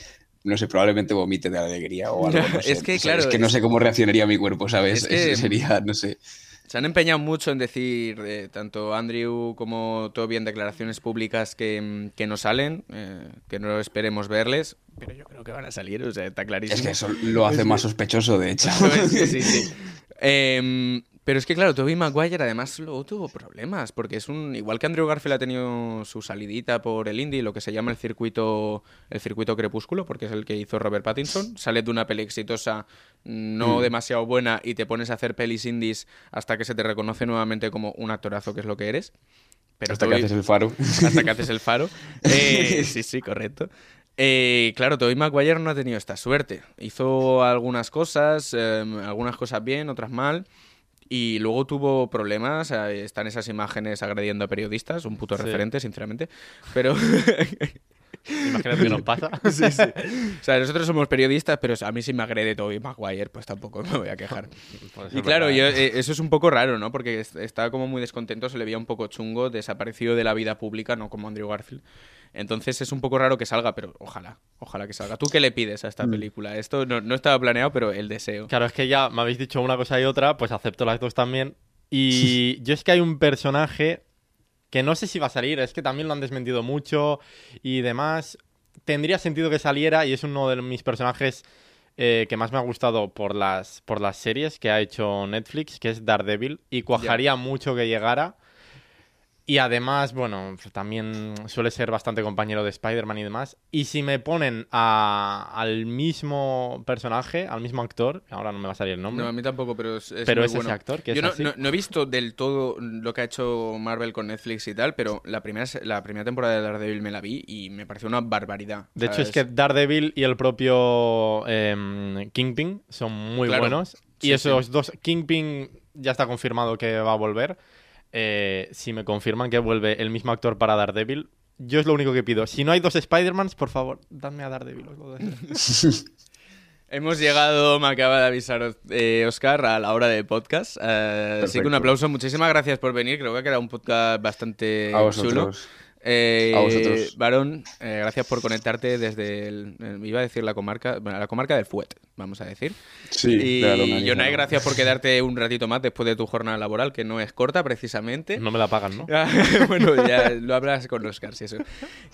no sé, probablemente vomite de alegría o algo. no [laughs] sé. Es que, O sea, claro, Es que no sé cómo reaccionaría mi cuerpo, ¿sabes? Es que- [laughs] sería, no sé. Se han empeñado mucho en decir, eh, tanto Andrew como Toby en declaraciones públicas que, mm, que no salen, eh, que no esperemos verles, pero yo creo que van a salir, o sea, está clarísimo. Es que eso lo hace más sospechoso, de hecho. [laughs] Sí, sí, sí. Em, pero es que, claro, Tobey Maguire además luego tuvo problemas, porque es un. Igual que Andrew Garfield ha tenido su salidita por el indie, lo que se llama el circuito el circuito crepúsculo, porque es el que hizo Robert Pattinson. Sales de una peli exitosa, no Mm. demasiado buena, y te pones a hacer pelis indies hasta que se te reconoce nuevamente como un actorazo, que es lo que eres. Pero Hasta que haces el faro. hasta que haces el faro. [laughs] Eh, sí, sí, correcto. Eh, claro, Tobey Maguire no ha tenido esta suerte. Hizo algunas cosas, eh, algunas cosas bien, otras mal. Y luego tuvo problemas, eh, están esas imágenes agrediendo a periodistas, un puto Sí. referente, sinceramente. Pero [laughs] Imagínate que nos pasa. [laughs] Sí, sí. O sea, nosotros somos periodistas, pero a mí si me agrede Tobey Maguire, pues tampoco me voy a quejar. [laughs] Y claro, yo, ¿eh? eso es un poco raro, ¿no? Porque est- estaba como muy descontento, se le veía un poco chungo, desaparecido de la vida pública, no como Andrew Garfield. Entonces es un poco raro que salga, pero ojalá, ojalá que salga. ¿Tú qué le pides a esta película? Esto no, no estaba planeado, pero el deseo. Claro, es que ya me habéis dicho una cosa y otra, pues acepto las dos también. Y [laughs] yo es que hay un personaje que no sé si va a salir, es que también lo han desmentido mucho y demás. Tendría sentido que saliera y es uno de mis personajes eh, que más me ha gustado por las, por las series que ha hecho Netflix, que es Daredevil, y cuajaría mucho que llegara. Y además, bueno, también suele ser bastante compañero de Spider-Man y demás. Y si me ponen a- al mismo personaje, al mismo actor, ahora no me va a salir el nombre, No, a mí tampoco, pero es, es pero muy es bueno. ese actor que Yo es no, así. no- no he visto del todo lo que ha hecho Marvel con Netflix y tal, pero la primera, la primera temporada de Daredevil me la vi y me pareció una barbaridad. De hecho, es que Daredevil y el propio em, Kingpin son muy Claro. buenos. Sí, y esos sí. dos, Kingpin ya está confirmado que va a volver. Eh, si me confirman que vuelve el mismo actor para Daredevil, yo es lo único que pido. Si no hay dos Spider-Mans, por favor, dadme a Daredevil. os lo. [laughs] Hemos llegado, me acaba de avisar eh, Oscar, a la hora del podcast. Eh, así que un aplauso, muchísimas gracias por venir. Creo que ha quedado un podcast bastante A chulo. Eh, A vosotros. Varón, eh, gracias por conectarte desde el, el- iba a decir la comarca, bueno, la comarca del Fuet, vamos a decir. Sí, y de la longaniza, Jonai, ¿no? gracias por quedarte un ratito más después de tu jornada laboral, que no es corta precisamente. No me la pagan, ¿no? Ah, [laughs] bueno, ya lo hablas con Oscar, si eso.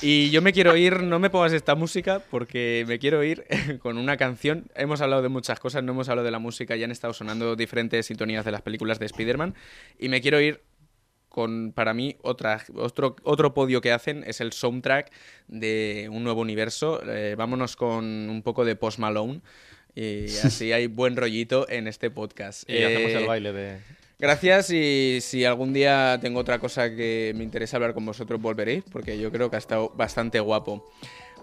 Y yo me quiero ir, no me pongas esta música, porque me quiero ir [laughs] con una canción. Hemos hablado de muchas cosas, no hemos hablado de la música, ya han estado sonando diferentes sintonías de las películas de Spider-Man. Y me quiero ir con, para mí, otra, otro, otro podio que hacen es el soundtrack de un nuevo universo. Eh, vámonos con un poco de Post Malone. Y [laughs] así hay buen rollito en este podcast. Y hacemos Eh, el baile de... Gracias y si algún día tengo otra cosa que me interesa hablar con vosotros volveréis porque yo creo que ha estado bastante guapo.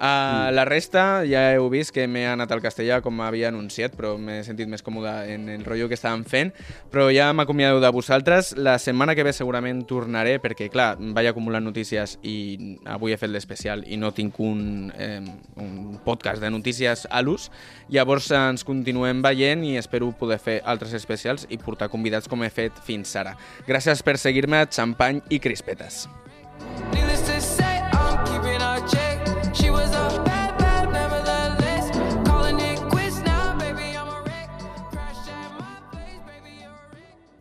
A la resta ja heu vist que m'he anat al castellà com havia anunciat, però m'he sentit més còmode en el rotllo que estàvem fent, però ja m'acomiado de vosaltres. La setmana que ve segurament tornaré perquè, clar, vaig acumulant notícies i avui he fet l'especial i no tinc un, eh, un podcast de notícies a l'ús. Llavors ens continuem veient i espero poder fer altres especials i portar convidats com he fet fins ara. Gràcies per seguir-me, xampany i crispetes. Needless